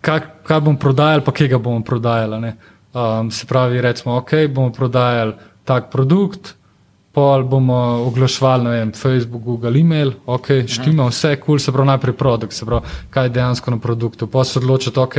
kaj, kaj bom prodajal, pa kje ga bomo prodajali. Um, se pravi, recimo, ok, bomo prodajali tak produkt, pol bomo oglaševali na Facebook, Google, e-mail, ok, štima vse, kul, cool, se pravi, najprej produkt, se pravi, kaj je dejansko na produktu. Pa se odločiti, ok,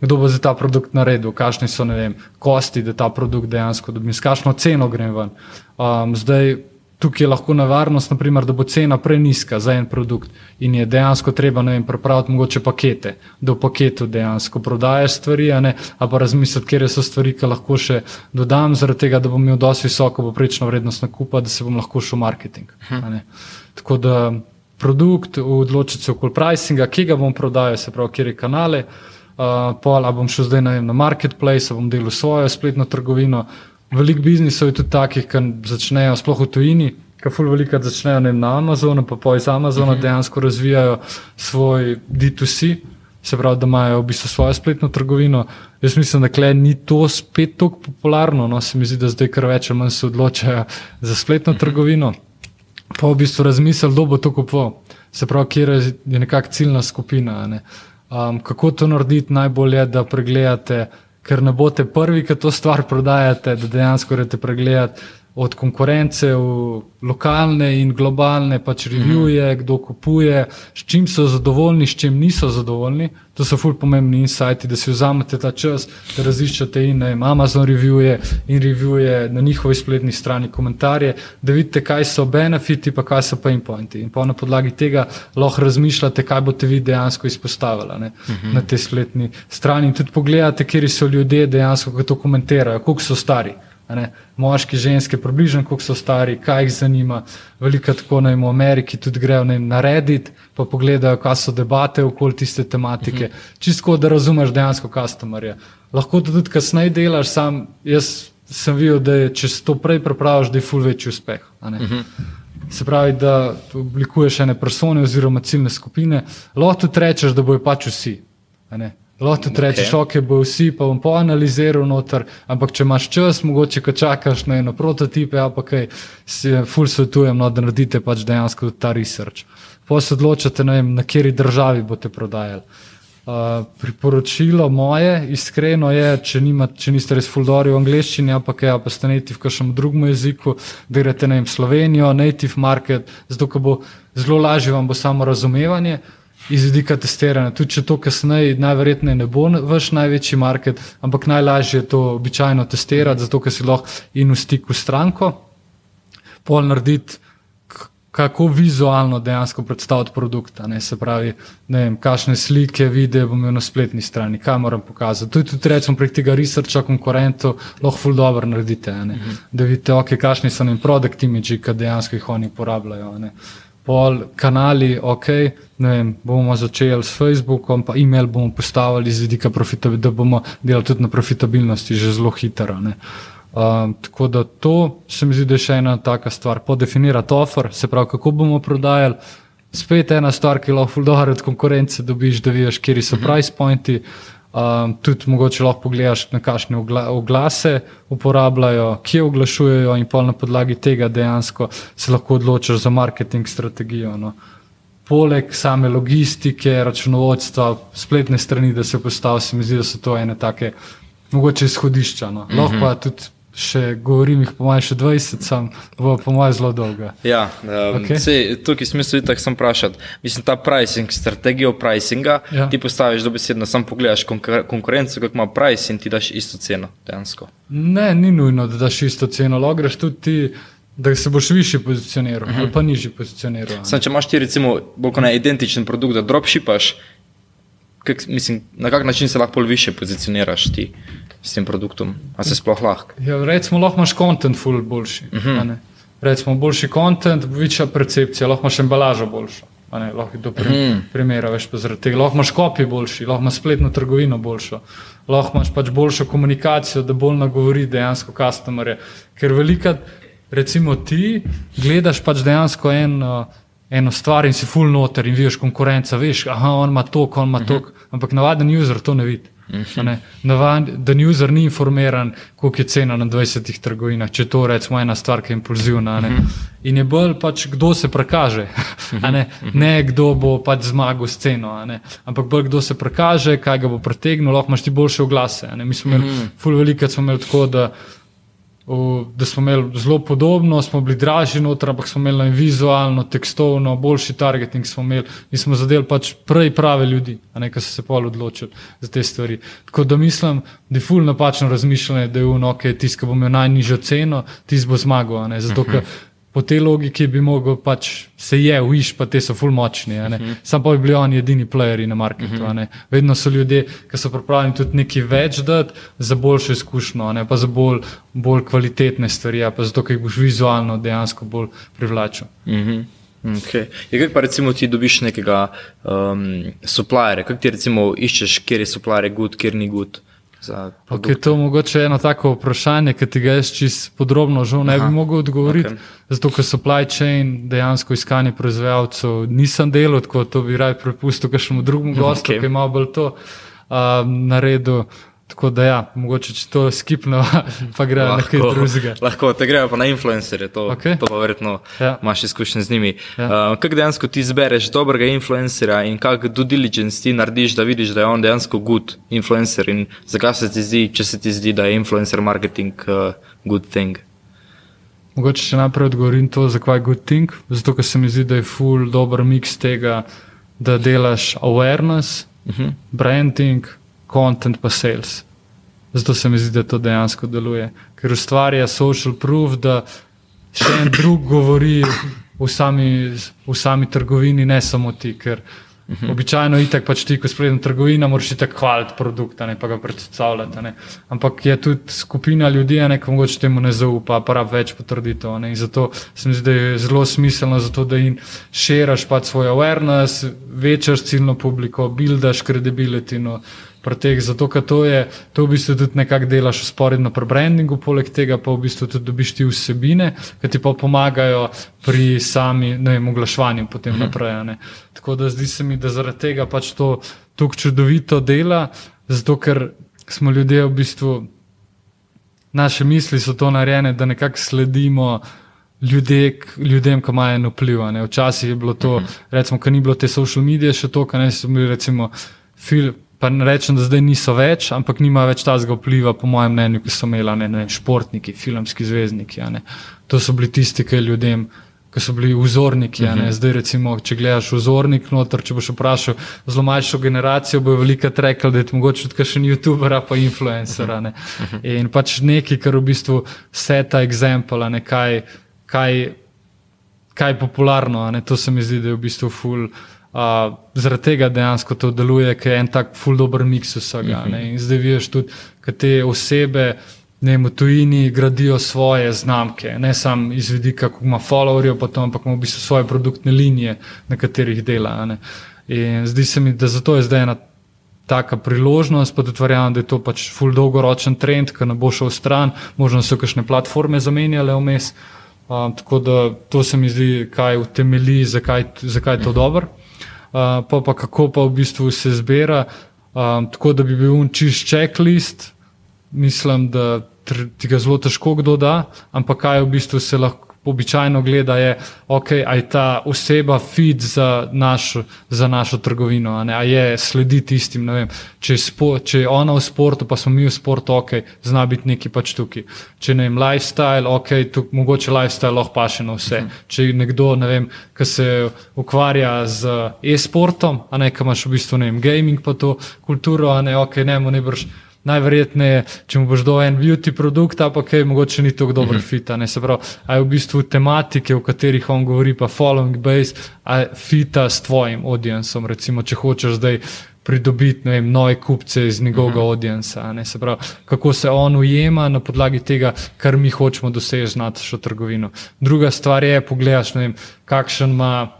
kdo bo za ta produkt naredil, kakšni so, ne vem, kosti, da ta produkt dejansko dobim, s kakšno ceno grem ven. Um, zdaj, tukaj je lahko nevarnost, naprimer, da bo cena preniska za en produkt in je dejansko treba pripraviti mogoče pakete, da v paketu dejansko prodajaš stvari, ali pa razmisliti, kje so stvari, ki lahko še dodam, zaradi tega, da bom imel dosti visoko poprečno vrednost nakupa, da se bom lahko šel v marketing. Tako da produkt, odločiti se okoli pricinga, kje ga bom prodajal, se pravi, kje je kanale. Uh, pol, bom šel zdaj vem, na marketplace, bom delal svojo spletno trgovino, Veliko biznisov je tudi takih, ki začnejo sploh v tujini, ki ful veliko začnejo ne, na Amazonu, pa pa iz Amazona uh mhm. -huh. dejansko razvijajo svoj D2C, se pravi, da imajo v bistvu svojo spletno trgovino. Jaz mislim, da klej ni to spet tako popularno, no se mi zdi, da zdaj kar več ali manj se odločajo za spletno uh mhm. -huh. trgovino. Pa v bistvu razmisel, kdo bo to kupoval. Se pravi, kje je nekakšna ciljna skupina. Ne? Um, kako to narediti, najbolje je, da pregledate ker ne boste prvi, ki to stvar prodajate, da dejansko morate pregledati od konkurence lokalne in globalne, pač revije, mm -hmm. kdo kupuje, s čim so zadovoljni, s čim niso zadovoljni. To so fulj pomembni insighti, da si vzamete ta čas, da raziščete in ne, Amazon revije in revije na njihovi spletni strani komentarje, da vidite, kaj so benefiti, pa kaj so pain pointi. In pa na podlagi tega lahko razmišljate, kaj boste vi dejansko izpostavili ne, uh mhm. -huh. na tej spletni strani. In tudi pogledate, kje so ljudje dejansko, ki to komentirajo, koliko so stari moški, ženske, približno koliko so stari, kaj jih zanima. Veliko tako naj v Ameriki tudi grejo na Reddit, pa pogledajo, kaj so debate okoli tiste tematike. Uh -huh. Čisto, da razumeš dejansko customerje. Lahko to tudi kasneje delaš, sam jaz sem videl, da je, če se to prej prepraviš, da je ful večji uspeh. Uh -huh. Se pravi, da oblikuješ ene persone oziroma ciljne skupine, lahko tudi rečeš, da bojo pač vsi. Lahko tudi rečeš, okay. ok, bo vsi, pa bom poanaliziral noter, ampak če imaš čas, mogoče, ko čakaš na eno prototipe, a pa kaj, si ful svetujem, no, da naredite pač dejansko ta research. Pa se odločate, vem, na kateri državi boste prodajali. Uh, priporočilo moje, iskreno je, če, nima, če niste res fuldori v angleščini, ampak ja, pa ste native v kakšnem drugem jeziku, da greste na Slovenijo, native market, zato bo zelo lažje vam bo samo razumevanje iz vidika testiranja. Tudi če to kasneje, najverjetneje ne bo vaš največji market, ampak najlažje je to običajno testirati, zato ker si lahko in v stiku s stranko, pol narediti kako vizualno dejansko predstaviti produkt. Ne, se pravi, ne vem, kakšne slike, videe bom imel na spletni strani, kaj moram pokazati. Tudi, tudi recimo prek tega researcha konkurentov lahko ful dobro naredite, uh -huh. da vidite, okay, kakšni so njim produkt imidži, ki dejansko jih oni uporabljajo. Ne. Pol kanali, ok, vem, bomo začeli s Facebookom, pa e-mail bomo postavili z vidika profitabilnosti, da bomo delali tudi na profitabilnosti že zelo hitro. Um, tako da to se mi zdi, da je še ena taka stvar. Podefinirati offer, se pravi, kako bomo prodajali. Spet ena stvar, ki lahko dobro od konkurence dobiš, da vidiš, kje so uh. -huh. price pointi. Um, tudi mogoče lahko pogledaš, na kakšne oglase uporabljajo, kje oglašujejo, in pa na podlagi tega dejansko se lahko odločiš za marketing strategijo. No. Poleg same logistike, računovodstva, spletne strani, da se postavi, se mi zdi, da so to ene take, mogoče izhodišča. No. Lahko uh -huh. pa tudi še govorim, jih po mojem še 20, sem bo po mojem zelo dolga. Ja, um, okay. sej, tukaj smisel je tako sem vprašal. Mislim, ta pricing, strategijo pricinga, ja. ti postaviš dobesedno, sam pogledaš konkur konkurenco, kako ima price in ti daš isto ceno dejansko. Ne, ni nujno, da daš isto ceno, lahko greš tudi ti. Da se boš više pozicioniral, uh -huh. ali pa nižji pozicioniral. Sam, če imaš ti, recimo, bolj kot ne identičen produkt, da dropshipaš, kak, mislim, na kak način se lahko više pozicioniraš ti? s tem produktom, a se sploh lahko. Ja, recimo, lahko imaš kontent, ful boljši. Uh mhm. -huh. Recimo, boljši kontent, večja percepcija, lahko imaš embalažo boljšo. Ne, lahko to pri. -huh. primera, veš zaradi tega. Lahko imaš kopij boljši, lahko imaš spletno trgovino boljšo, lahko imaš pač boljšo komunikacijo, da bolj nagovori dejansko customerje. Ker velika, recimo ti, gledaš pač dejansko en. Uh, Eno stvar in si full noter in vidiš konkurenca, veš, aha, on ima to, on ima uh -huh. ampak navaden user to ne vidi. Da ni user ni informiran, koliko je cena na 20 trgovinah, če to rečemo ena stvar, ki je impulzivna. Ne? In je bolj pač, kdo se prekaže, ne? ne kdo bo pač zmagal s ceno, ampak bolj kdo se prekaže, kaj ga bo pretegnilo, lahko imaš ti boljše oglase. Mi smo imeli, ful veliko smo imeli tako, da da smo imeli zelo podobno, smo bili dražji noter, ampak smo imeli vizualno, tekstovno, boljši targeting smo imeli in smo zadeli pač prej prave ljudi, a ne kar so se pol odločili za te stvari. Tako da mislim, da je ful napačno razmišljanje, da je uno, ki je tiskal, bo imel najnižjo ceno, tisti bo zmagal, zato ker po tej logiki bi mogel pač se je, viš, pa te so ful močni. Uh -huh. Sam pa bi bili oni edini playeri na marketu. Uh -huh. Vedno so ljudje, ki so pripravljeni tudi nekaj več dati za boljšo izkušnjo, pa za bolj, bolj kvalitetne stvari, pa zato, ker jih boš vizualno dejansko bolj privlačil. Uh -huh. Okay. Je, kaj pa recimo ti dobiš nekega um, supplierja, kako ti recimo iščeš, kjer je supplier good, kjer ni good? Okay, to je mogoče eno tako vprašanje, ki ti ga jaz čisto podrobno žal ne Aha. bi mogel odgovoriti. Okay. Zato, ker supply chain, dejansko iskanje proizvajalcev, nisem delal, tako da bi raje prepustil kakšnemu drugemu [laughs] gostu, okay. ki ima bolj to um, naredil. Tako da, ja, mogoče če to skipno, [laughs] pa gre na nekaj drugega. Lahko te grejo pa na influencerje, to, okay. to pa verjetno ja. imaš izkušnje z njimi. Ja. Uh, kako dejansko ti zbereš dobrega influencerja in kako due diligence ti narediš, da vidiš, da je on dejansko good influencer in zakaj se ti zdi, če se ti zdi, da je influencer marketing uh, good thing. Mogoče še naprej odgovorim to, zakaj je good thing. Zato, ker se mi zdi, da je full dober mix tega, da delaš awareness, uh mhm. -huh. branding content pa sales. Zato se mi zdi, da to dejansko deluje, ker ustvarja social proof, da še en drug govori v sami, v sami trgovini, ne samo ti. Ker mhm. običajno je tako, pač ti, ko spletna trgovina, moraš tako hvaliti produkt, ne pa ga predstavljati. Ne. Ampak je tudi skupina ljudi, ki mogoče temu ne zaupa, pa rab več potrditev. Ne. In zato se mi zdi, da je zelo smiselno, zato, da jim širaš pač svoj awareness, večaš ciljno publiko, buildaš kredibility. No preteh, zato ker to je, to v bistvu tudi nekako delaš usporedno pri brandingu, poleg tega pa v bistvu tudi dobiš ti vsebine, ki ti pa pomagajo pri sami, ne vem, oglaševanju potem mhm. naprej. Ne. Tako da zdi se mi, da zaradi tega pač to tako čudovito dela, zato ker smo ljudje v bistvu, naše misli so to narejene, da nekako sledimo. Ljudje, ljudem, ki imajo vpliv. Včasih je bilo to, uh mhm. -huh. recimo, ker ni bilo te social medije še to, kar ne so bili, recimo, fil, pa ne rečem, da zdaj niso več, ampak nima več tazga vpliva, po mojem mnenju, ki so imeli ne, ne, športniki, filmski zvezdniki. To so bili tisti, ki ljudem ki so bili vzorniki. Uh -huh. Zdaj, recimo, če gledaš vzornik, noter, če boš vprašal zelo mlajšo generacijo, bo veliko rekel, da je mogoče tudi še en YouTuber, pa influencer. Uh -huh. In pač nekaj, kar v bistvu vse ta eksempel, kaj, kaj, kaj je popularno. To se mi zdi, da je v bistvu ful. Uh, zaradi tega dejansko to deluje, ker je en tak ful dobr miks vsega. Uh -huh. In zdaj vidiš tudi, da te osebe ne, v tujini gradijo svoje znamke, ne samo iz vidika, kako ima followerjev, ampak ima v bistvu svoje produktne linije, na katerih dela. In zdi se mi, da zato je zdaj ena taka priložnost, pa tudi verjamem, da je to pač full dolgoročen trend, ki ne bo šel stran, možno so kakšne platforme zamenjale vmes. Uh, tako da to se mi zdi, kaj utemeli, zakaj, zakaj je to dobro. Uh, pa, pa kako pa v bistvu se zbira, um, tako da bi bil un čist checklist, mislim, da ti ga zelo težko kdo da, ampak kaj v bistvu se lahko običajno gleda, je, okay, je ta oseba fit za, naš, za našo trgovino, a, a je sledi tistim. Vem, če, je spo, če je ona v sportu, pa smo mi v sportu, ok, zna biti neki pač tukaj. Če ne vem, lifestyle, ok, tuk, mogoče lifestyle lahko paše na vse. Uh mhm. -huh. Če je nekdo, ne vem, ki se ukvarja z e-sportom, a ne, ki imaš v bistvu ne vem, gaming pa to kulturo, a ne, ok, ne, mu ne brž najverjetneje, če mu boš dal en beauty produkt, pa kaj, mogoče ni tako dobro mm -hmm. fita. Ne? Se pravi, a je v bistvu tematike, o katerih on govori, pa following base, a fita s tvojim audiencem, recimo, če hočeš zdaj pridobiti vem, nove kupce iz njegovega uh -huh. audienca. Se pravi, kako se on ujema na podlagi tega, kar mi hočemo doseči z našo trgovino. Druga stvar je, pogledaš, vem, kakšen ima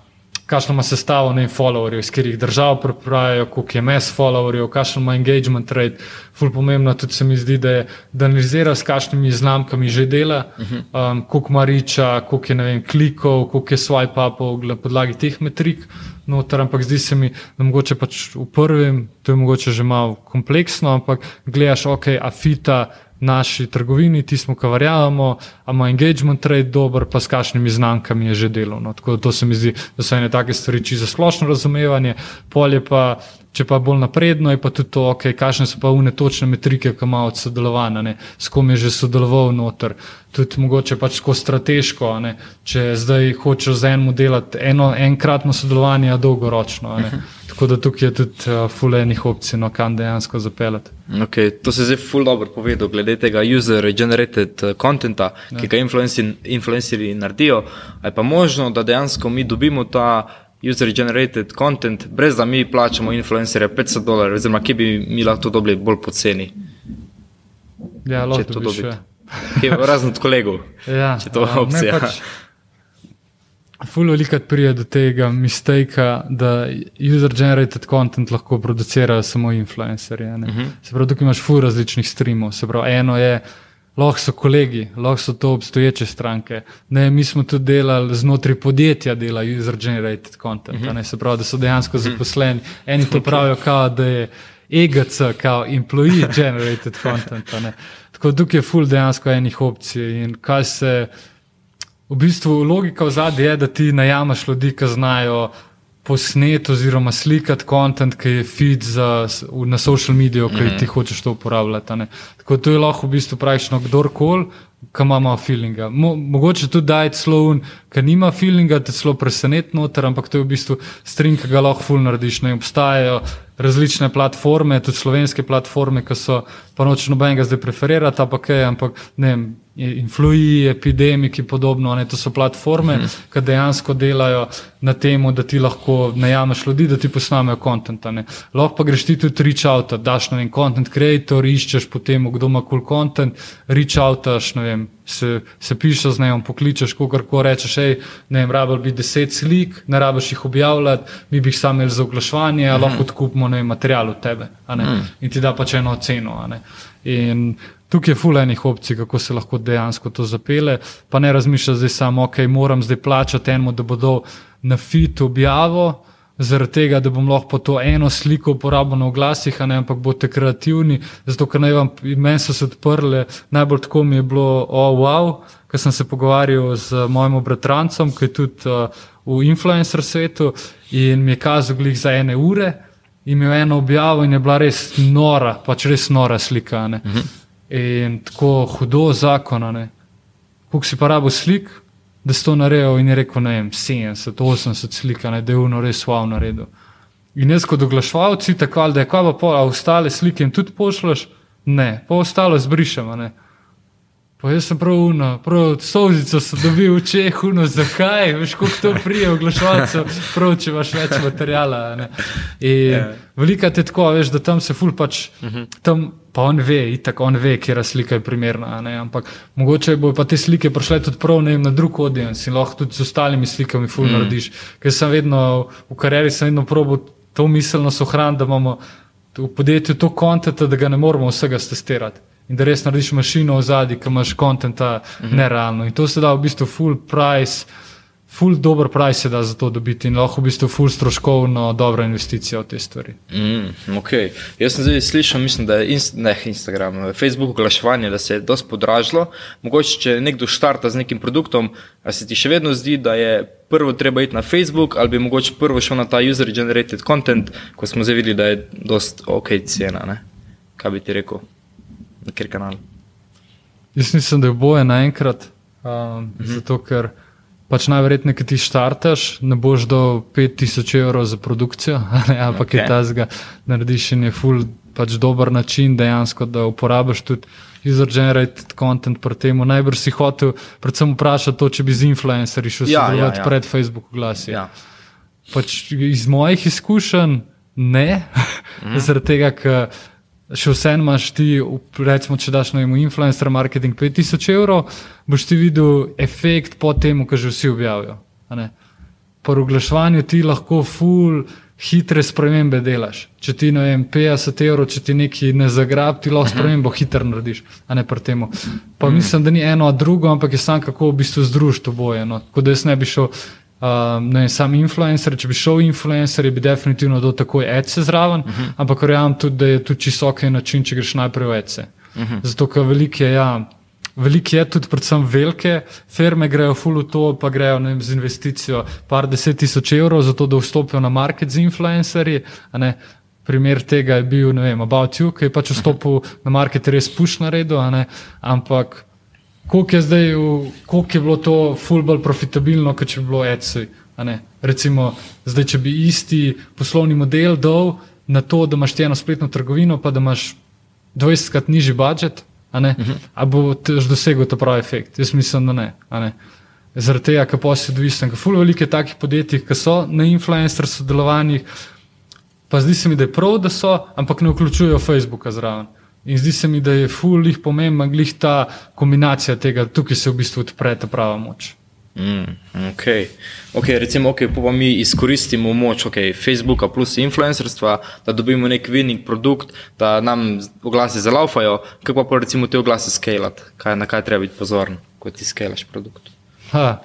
kakšno ima sestavo ne followerjev, iz katerih držav pripravijo, koliko je mes followerjev, kakšno ima engagement rate. Ful pomembno tudi se mi zdi, da je, da analizira s kakšnimi znamkami že dela, um, koliko ima riča, koliko je vem, klikov, koliko je swipe upov na podlagi teh metrik. Noter, ampak zdi se mi, da mogoče pač v prvem, to je mogoče že malo kompleksno, ampak gledaš, ok, afita naši trgovini, ti smo kavarjavamo, ima engagement trade dober, pa s kakšnimi znamkami je že delo. No. Tako da to se mi zdi, da so ene take stvari čisto splošno razumevanje, polje pa Če pa bolj napredno, je pa tudi to, okay, kakšne so pa une točne metrike, ki ima od sodelovanja, s kom je že sodeloval noter. Tudi mogoče pač tako strateško, ne? če zdaj hočeš z enim delati eno, enkratno sodelovanje, a dolgoročno. Tako da tukaj je tudi uh, fulejnih opcij, no, kam dejansko zapeljati. Okay, to se zdaj ful dobro povedal, glede tega user-generated uh, contenta, ja. ki ga influencerji naredijo. Je pa možno, da dejansko mi dobimo ta user-generated content, brez da mi plačamo influencerje 500 dolarjev, oziroma ki bi mi lahko to dobili bolj poceni. Ja, lahko to dobite. Razen od kolegov. Ja, če to opcija. Pač, Fulno velikrat pride do tega mistake, da user-generated content lahko producirajo samo influencerji. Uh mhm. -huh. Se pravi, tukaj imaš ful različnih streamov. Se pravi, eno je lahko so kolegi, lahko so to obstoječe stranke. Ne, mi smo tudi delali znotraj podjetja, dela user-generated content, uh -huh. se pravi, da so dejansko mhm. zaposleni. Eni to [laughs] pravijo, kao, da je EGC, kao employee-generated content. Tako tukaj je full dejansko enih opcij. In kaj se, v bistvu logika v zadnji je, da ti najamaš ljudi, ki znajo posnet oziroma slikati kontent, ki je feed za, na social mediju, ki mm -hmm. ti hočeš to uporabljati. Tako to je lahko v bistvu praktično kdorkoli, ki ima feelinga. Mo, mogoče tudi dajeti slovun, ki nima feelinga, te celo preseneti noter, ampak to je v bistvu string, ki ga lahko full narediš. Ne obstajajo različne platforme, tudi slovenske platforme, ki so pa noč nobenega zdaj preferirati, ampak, ampak ne vem influji, epidemiki podobno. Ne, to so platforme, mm -hmm. ki dejansko delajo na tem, da ti lahko najameš ljudi, da ti posnamejo kontent. Lahko pa greš ti tudi reach out, daš na en content creator, iščeš potem, kdo ima kul cool content, reach out, se, se pišeš z njim, pokličeš, kako rečeš, hej, ne vem, rabel bi deset slik, ne rabiš jih objavljati, mi bi jih sam imeli za oglaševanje, mm -hmm. lahko odkupimo material od tebe mm -hmm. in ti da pač eno ceno. In tukaj je fulejnih opcij, kako se lahko dejansko to zapele, pa ne razmišljaš zdaj samo, ok, moram zdaj plačati enemu, da bodo na fit objavo. Zaradi tega, da bom lahko to eno sliko uporabil na oglasih, ne, ampak boste kreativni, zato ker naj vam meni so se odprle. Najbolj tako mi je bilo, oh, wow, ker sem se pogovarjal z mojim bratrancem, ki je tudi uh, v influencer svetu in mi je kazal glih za ene ure imel eno objavo in je bila res nora, pač res nora slika. Uh -huh. In tako hudo zakona. Kuk si pa rabo slik, da si to naredil in je rekel, ne vem, 70, 80 slika, ne, da je uno res wow naredil. In jaz kot oglaševalci, tako da je kva pa pol, a ostale slike jim tudi pošljaš, ne, pa ostalo zbrišemo. Ne. Pa jaz sem prav uno, prav solzico sem dobil v Čehu, zakaj, veš, kako to prije oglaševalcev, prav če imaš več materijala. Ja. Velika je tako, veš, da tam se ful pač, uh mhm. -huh. tam pa on ve, itak on ve, kje je slika je primerna, ne? ampak mogoče bo pa te slike prišle tudi prav vem, na drug audience in lahko tudi z ostalimi slikami ful mm. narediš. Ker sem vedno, v karieri sem vedno probil to miselnost ohraniti, da imamo v podjetju to kontent, da ga ne moramo vsega testirati in da res narediš mašino v zadnji, ki imaš kontenta mm -hmm. nerealno. In to se da v bistvu full price. Ful dober price je da za to dobiti in lahko v bistvu ful stroškovno dobra investicija v te stvari. Mm, okay. Jaz sem zdaj slišal, mislim, da je inst ne, Instagram, Facebook oglaševanje, da se je dosti podražilo. Mogoče, če nekdo štarta z nekim produktom, a se ti še vedno zdi, da je prvo treba iti na Facebook ali bi mogoče prvo šel na ta user-generated content, ko smo zdaj videli, da je dosti ok cena. Ne? Kaj bi ti rekel? na kjer kanal? Jaz mislim, da je boje naenkrat, um, mm -hmm. zato ker pač najverjetneje, ki ti štartaš, ne boš do 5000 evrov za produkcijo, [laughs] ampak okay. je ta zga, narediš in je full pač dober način dejansko, da uporabiš tudi. User-generated content pri tem. Najbrž si hotel, predvsem, vprašati to, če bi z influencerji šel ja, ja, ja. pred Facebook glasi. Ja. Pač iz mojih izkušenj ne, [laughs] mm. zaradi tega, ker še vseeno imaš ti, recimo, če daš na influencer marketing 5000 evrov, boš ti videl efekt po tem, kar že vsi objavijo. Po oglaševanju ti lahko full hitre spremembe delaš. Če ti ne vem, 50 evrov, če ti nekaj ne zagrab, ti lahko spremembo hitro narediš, a ne pri tem. Pa mislim, da ni eno, a drugo, ampak je samo kako v bistvu združiti oboje. No. Tako da jaz ne bi šel Um, ne, sam influencer, če bi šel influencer, bi definitivno dal takoj ECE zraven, uh mhm. -huh. ampak verjamem tudi, da je tu čisto ok način, če greš najprej v ECE. Uh. -huh. Zato, ker velike, ja, velike je tudi, predvsem velike firme, grejo full v to, pa grejo vem, z investicijo par deset tisoč evrov, zato da vstopijo na market z influencerji. Primer tega je bil, ne vem, About You, ki je pač vstopil na market res push na redu, ampak koliko je zdaj, koliko je bilo to fulbol profitabilno, kot če bi bilo ECI. Recimo, zdaj, če bi isti poslovni model dal na to, da imaš eno spletno trgovino, pa da imaš 20krat nižji budžet, a, uh mhm. -huh. a bo tež dosegel ta pravi efekt? Jaz mislim, da ne. ne? Zaradi tega, ker posebej odvisen, ker ful velike takih podjetij, ki so na influencer sodelovanjih, pa zdi se mi, da je prav, da so, ampak ne vključujejo Facebooka zraven. In zdi se mi, da je fully pomembna glih ta kombinacija tega, tukaj se v bistvu odpre ta prava moč. Mm, ok, okay recimo, okay, pa mi izkoristimo moč okay, Facebooka plus influencerstva, da dobimo nek winning produkt, da nam oglasi zalaufajo, kako pa recimo te oglase skalati, kaj, na kaj treba biti pozoren, ko ti skalaš produkt. Ha,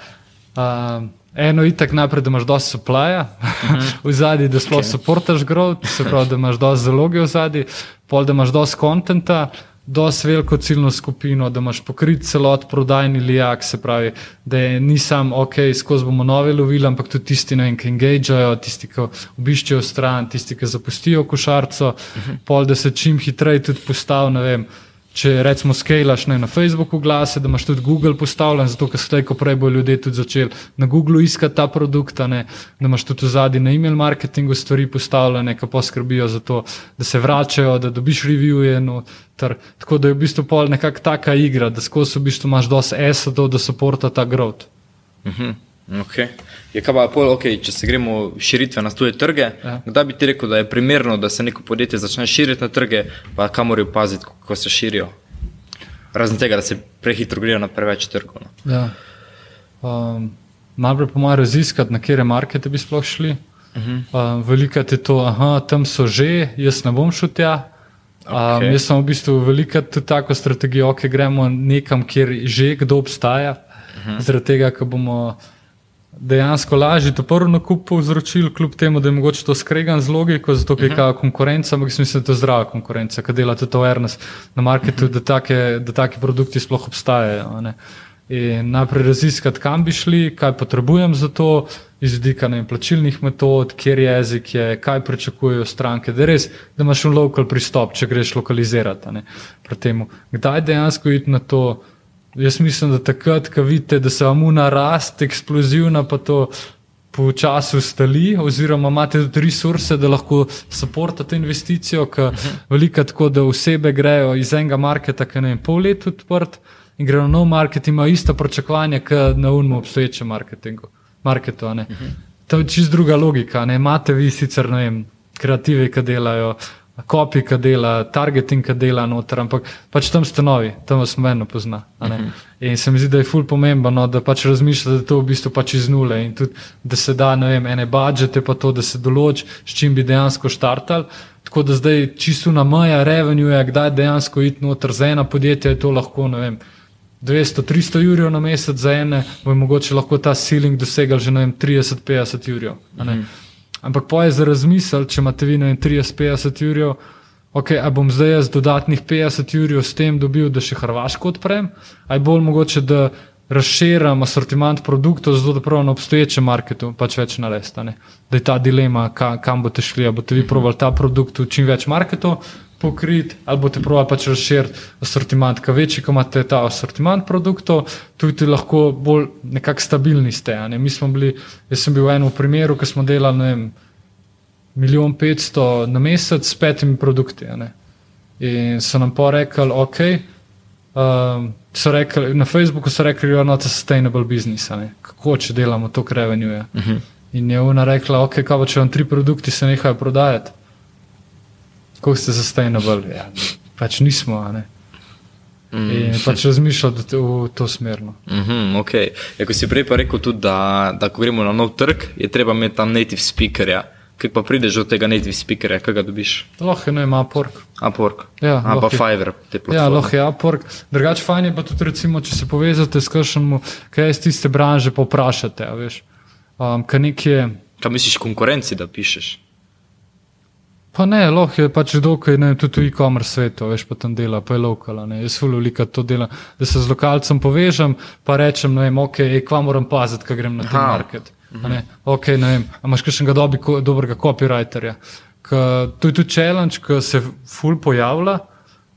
um. Eno je tako naprej, da imaš dosti suplaja uh -huh. v zadnji, da sploh okay. supportaš growth, se pravi, da imaš dosti zaloge v zadnji, pol da imaš dosti kontenta, dosti veliko ciljno skupino, da imaš pokrit celot prodajni lijak, se pravi, da je, ni sam ok, skozi bomo nove lovili, ampak tudi tisti, vem, ki engageajo, tisti, ki obiščejo stran, tisti, ki zapustijo košarco, uh -huh. pol da se čim hitreje tudi postavi, ne vem. Če rečemo, skalaš na Facebooku glase, da imaš tudi Google postavljen, zato ker slej, ko prej bo ljudje tudi začeli na Googlu iskati ta produkt, ne, da imaš tudi v zadnji na e-mail marketingu stvari postavljene, ki poskrbijo za to, da se vračajo, da dobiš revije. No, tako da je v bistvu pol nekakšna taka igra, da skozi v bistvu imaš dosti ESO, da soporta ta growth. Uh mhm. -huh. Okay. Je pa pol, okay, če se gremo širitve na tuje trge, ja. kdaj bi ti rekel, da je primerno, da se neko podjetje začne širiti na trge, pa kam morajo paziti, kako se širijo? Razen tega, da se prehitro grejo na preveč trgov. No. Ja. Um, najprej po mojem raziskati, na kere markete bi sploh šli. Uh -huh. um, Veliko je to, aha, tam so že, jaz ne bom šel tja. Okay. Um, jaz sem v bistvu veliko tudi tako strategijo, ki okay, gremo nekam, kjer že kdo obstaja, uh -huh. zaradi tega, ker bomo dejansko lažje to prvo nakup povzročili, kljub temu, da je mogoče to skregan z logiko, zato ker je uh mhm. -huh. konkurenca, ampak mislim, da je to zdrava konkurenca, ki dela tudi to awareness na marketu, uh mhm. -huh. da, take, da take produkti sploh obstajajo. In najprej raziskati, kam bi šli, kaj potrebujem za to, iz vidika ne plačilnih metod, kjer jezik je, kaj pričakujejo stranke. Da, res, da imaš un lokal pristop, če greš lokalizirati. ne. Kdaj dejansko iti na to? Jaz mislim, da takrat, ko vidite, da se vam una rast, eksplozivna, pa to počasi ustali, oziroma imate tudi resurse, da lahko podportate investicijo, ker veliko tako, da osebe grejo iz enega marketa, ki je ne vem, pol leta odprt in grejo na nov market, imajo isto pričakovanje, kot na unmu obstoječem marketingu. Marketu, a ne. to je čist druga logika. Ne. Imate vi sicer ne vem, kreative, ki delajo. Kopi, ki dela, targeting, ki dela noter, ampak pač tam ste novi, tam vas meni pozna. a ne. In se mi zdi, da je ful pomembno, no, da pač razmišljate, da je to v bistvu pač iz nule in tudi, da se da, ne vem, ene budžete, pa to, da se določi, s čim bi dejansko štartali. Tako da zdaj čisto na meja revenue, kdaj dejansko iti noter za ena podjetja, je to lahko, ne vem, 200-300 jurjev na mesec za ene, bo mogoče lahko ta ceiling dosegal že, vem, 30-50 jurjev. a ne. Ampak pa je za razmisel, če imate vi na 30-50 jurjev, okay, a bom zdaj jaz dodatnih 50 jurjev s tem dobil, da še Hrvaško odprem, ali bolj mogoče, da razširim asortiment produktov, zato da prav na obstoječem marketu pač več narediti. a ne. Da je ta dilema, ka, kam boste šli, boste vi provali ta produkt v čim več marketov pokriti, ali boste provali pač razširiti asortiment, ker večji, ko imate ta asortiment produktov, tudi lahko bolj nekako stabilni ste. ne. Mi smo bili, jaz sem bil v enem primeru, ko smo delali, ne vem, milijon petsto na mesec s petimi produkti. In so nam pa rekli, ok. Um, so rekli, na Facebooku so rekli, da je not a sustainable business. ne. Kako če delamo to revenue? Uh -huh. In je ona rekla, ok, kaj pa če vam tri produkti se nehajo prodajati? Kako ste sustainable? Ja, pač nismo. ne. In pač razmišljati v to smer. no. Mhm, okay. ja, ko si prej pa rekel tudi, da, da ko gremo na nov trg, je treba imeti tam native speakerja. Kaj pa prideš do tega native speakerja, kaj ga dobiš? Lahko ne ima pork. Upwork. Ja, A pa. Fiverr, Ja, lahko je Upwork. Drugače, fajn je pa tudi, recimo, če se povezate s kakšnim, kaj iz tiste branže, pa vprašate. a veš. Um, kaj nekje, Kaj misliš konkurenci, da pišeš? Pa ne, lahko je pač dokaj, ne, tudi v e-commerce svetu, veš, pa tam dela, pa je lokala. Ne. Jaz fully veliko to delam, da se z lokalcem povežem, pa rečem, ne vem, ok, ej, kva moram paziti, ko grem na ta market. a Ne, ok, ne vem, a imaš kakšnega dobi, ko, dobrega copywriterja. K, to je tudi challenge, ki se ful pojavlja.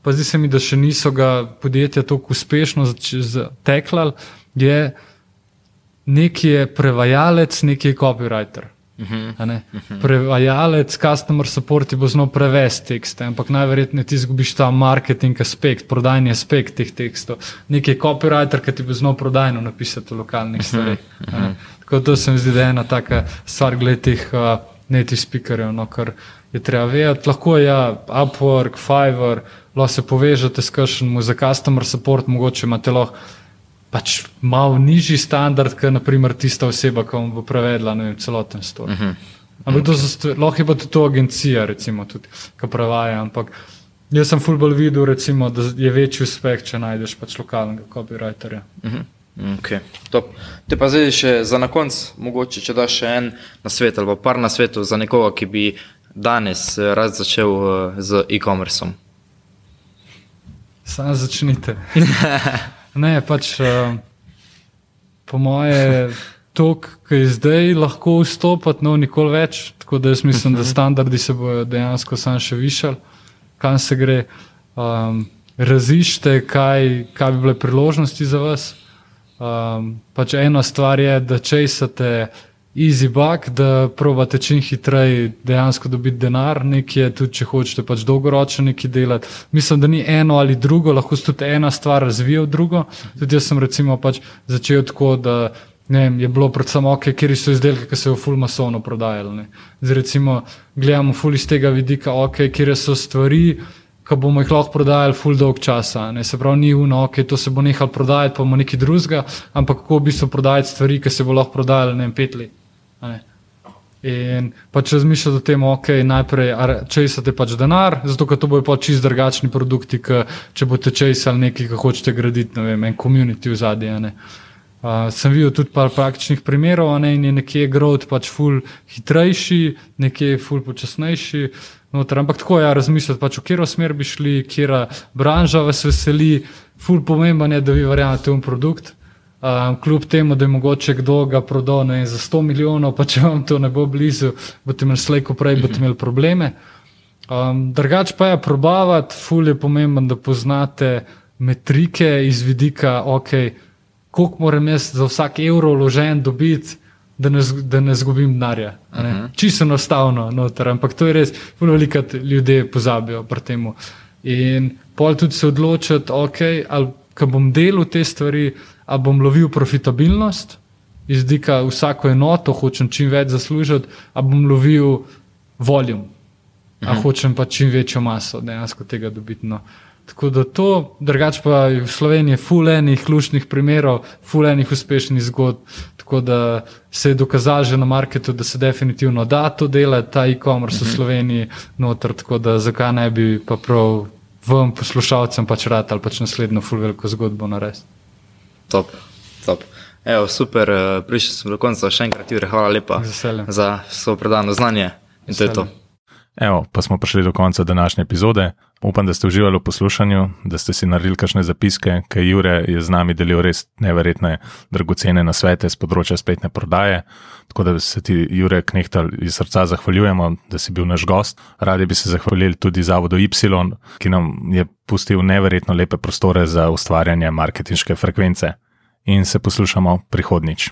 Pa zdi se mi, da še niso ga podjetja tako uspešno zateklali, je neki je prevajalec, neki je copywriter. A ne. Prevajalec, customer support ti bo znal prevesti tekste, ampak najverjetneje ti izgubiš ta marketing aspekt, prodajni aspekt teh tekstov. Neki je copywriter, ki ti bo znal prodajno napisati v lokalnih stvareh. a ne. Tako da se mi zdi, da je ena taka stvar glede teh uh, native speakerjev, no, kar je treba vedeti. Lahko je ja, Upwork, Fiverr, lahko se povežete s kakšnim za customer support, mogoče imate lahko pač malo nižji standard, kot naprimer tista oseba, ki vam bo prevedla vem, celoten stor. Uh -huh. Ampak to lahko je pa tudi to agencija, recimo, tudi, ki prevaja. Ampak jaz sem fulbol videl, recimo, da je večji uspeh, če najdeš pač lokalnega copywriterja. Okay. Top. Te pa zdaj še za na konec, mogoče če daš še en na svet ali pa par na svetu za nekoga, ki bi danes eh, rad začel eh, z e-commerceom. Sam začnite. [laughs] ne, pač uh, po moje, to, ki je zdaj lahko vstopati, no, nikoli več. Tako da jaz mislim, da standardi se bodo dejansko sam še višali, kam se gre. Um, raziščite, kaj, kaj bi bile priložnosti za vas. Um, pač ena stvar je, da česate easy buck, da probate čim hitreje dejansko dobiti denar, nekje tudi, če hočete pač dolgoročno nekaj delati. Mislim, da ni eno ali drugo, lahko se tudi ena stvar razvija v drugo. Tudi jaz sem recimo pač začel tako, da vem, je bilo predvsem ok, kjer so izdelki, ki se v full masovno prodajali. ne. Zdaj recimo gledamo full iz tega vidika, ok, kjer so stvari, ki bomo jih lahko prodajali full dolg časa. Ne. Se pravi, ni uno, ok, to se bo nehal prodajati, pa bomo nekaj drugega, ampak kako v bistvu prodajati stvari, ki se bo lahko prodajali vem, pet let. In pač razmišljati o tem, ok, najprej česate pač denar, zato ker to bojo pač čist drugačni produkti, k, če boste česali nekaj, kar hočete graditi, ne vem, en community v zadnje. Uh, sem videl tudi par praktičnih primerov, ne, in je nekje growth pač ful hitrejši, nekje je ful počasnejši. Noter. Ampak tako je, ja, razmišljati, pač, v katero smer bi šli, katera branža vas veseli. Ful pomemben je, da vi verjamete v produkt. Um, kljub temu, da je mogoče kdo ga prodal za 100 milijonov, pa če vam to ne bo blizu, boste imeli slejko prej, boste imeli probleme. Um, drugač pa je probavati, ful je pomemben, da poznate metrike iz vidika, ok, koliko moram jaz za vsak evro vložen dobiti, da ne, da ne zgubim denarja. Uh -huh. Čisto enostavno, noter, ampak to je res, veliko ljudi pozabijo pri tem. In pol tudi se odločiti, ok, ali ko bom delal te stvari, ali bom lovil profitabilnost, izdika vsako enoto, hočem čim več zaslužiti, ali bom lovil voljum, ali mhm. hočem pa čim večjo maso dejansko tega dobiti. No. Tako da to, drugače pa v Sloveniji je fulejnih, lušnih primerov, fulejnih uspešnih zgodb. Tako da se je dokazalo že na marketu, da se definitivno da to delati, ta e-commerce v mhm. Sloveniji, noter, tako da zakaj ne bi pa prav vam, poslušalcem, pač rad ali pač naslednjo fulveliko zgodbo narediti. Top, top. Evo, super, eh, prišel sem do konca, še enkrat, Jure, hvala lepa za svoje predano znanje in to je to. Evo, pa smo prišli do konca današnje epizode. Upam, da ste uživali v poslušanju, da ste si naredili kakšne zapiske, ker Jure je z nami delil res neverjetne, dragocene nasvete z področja spletne prodaje. Tako da se ti, Jure, knehtal iz srca zahvaljujemo, da si bil naš gost. Radi bi se zahvalili tudi Zavodu Y, ki nam je pustil neverjetno lepe prostore za ustvarjanje marketinške frekvence. In se poslušamo prihodnič.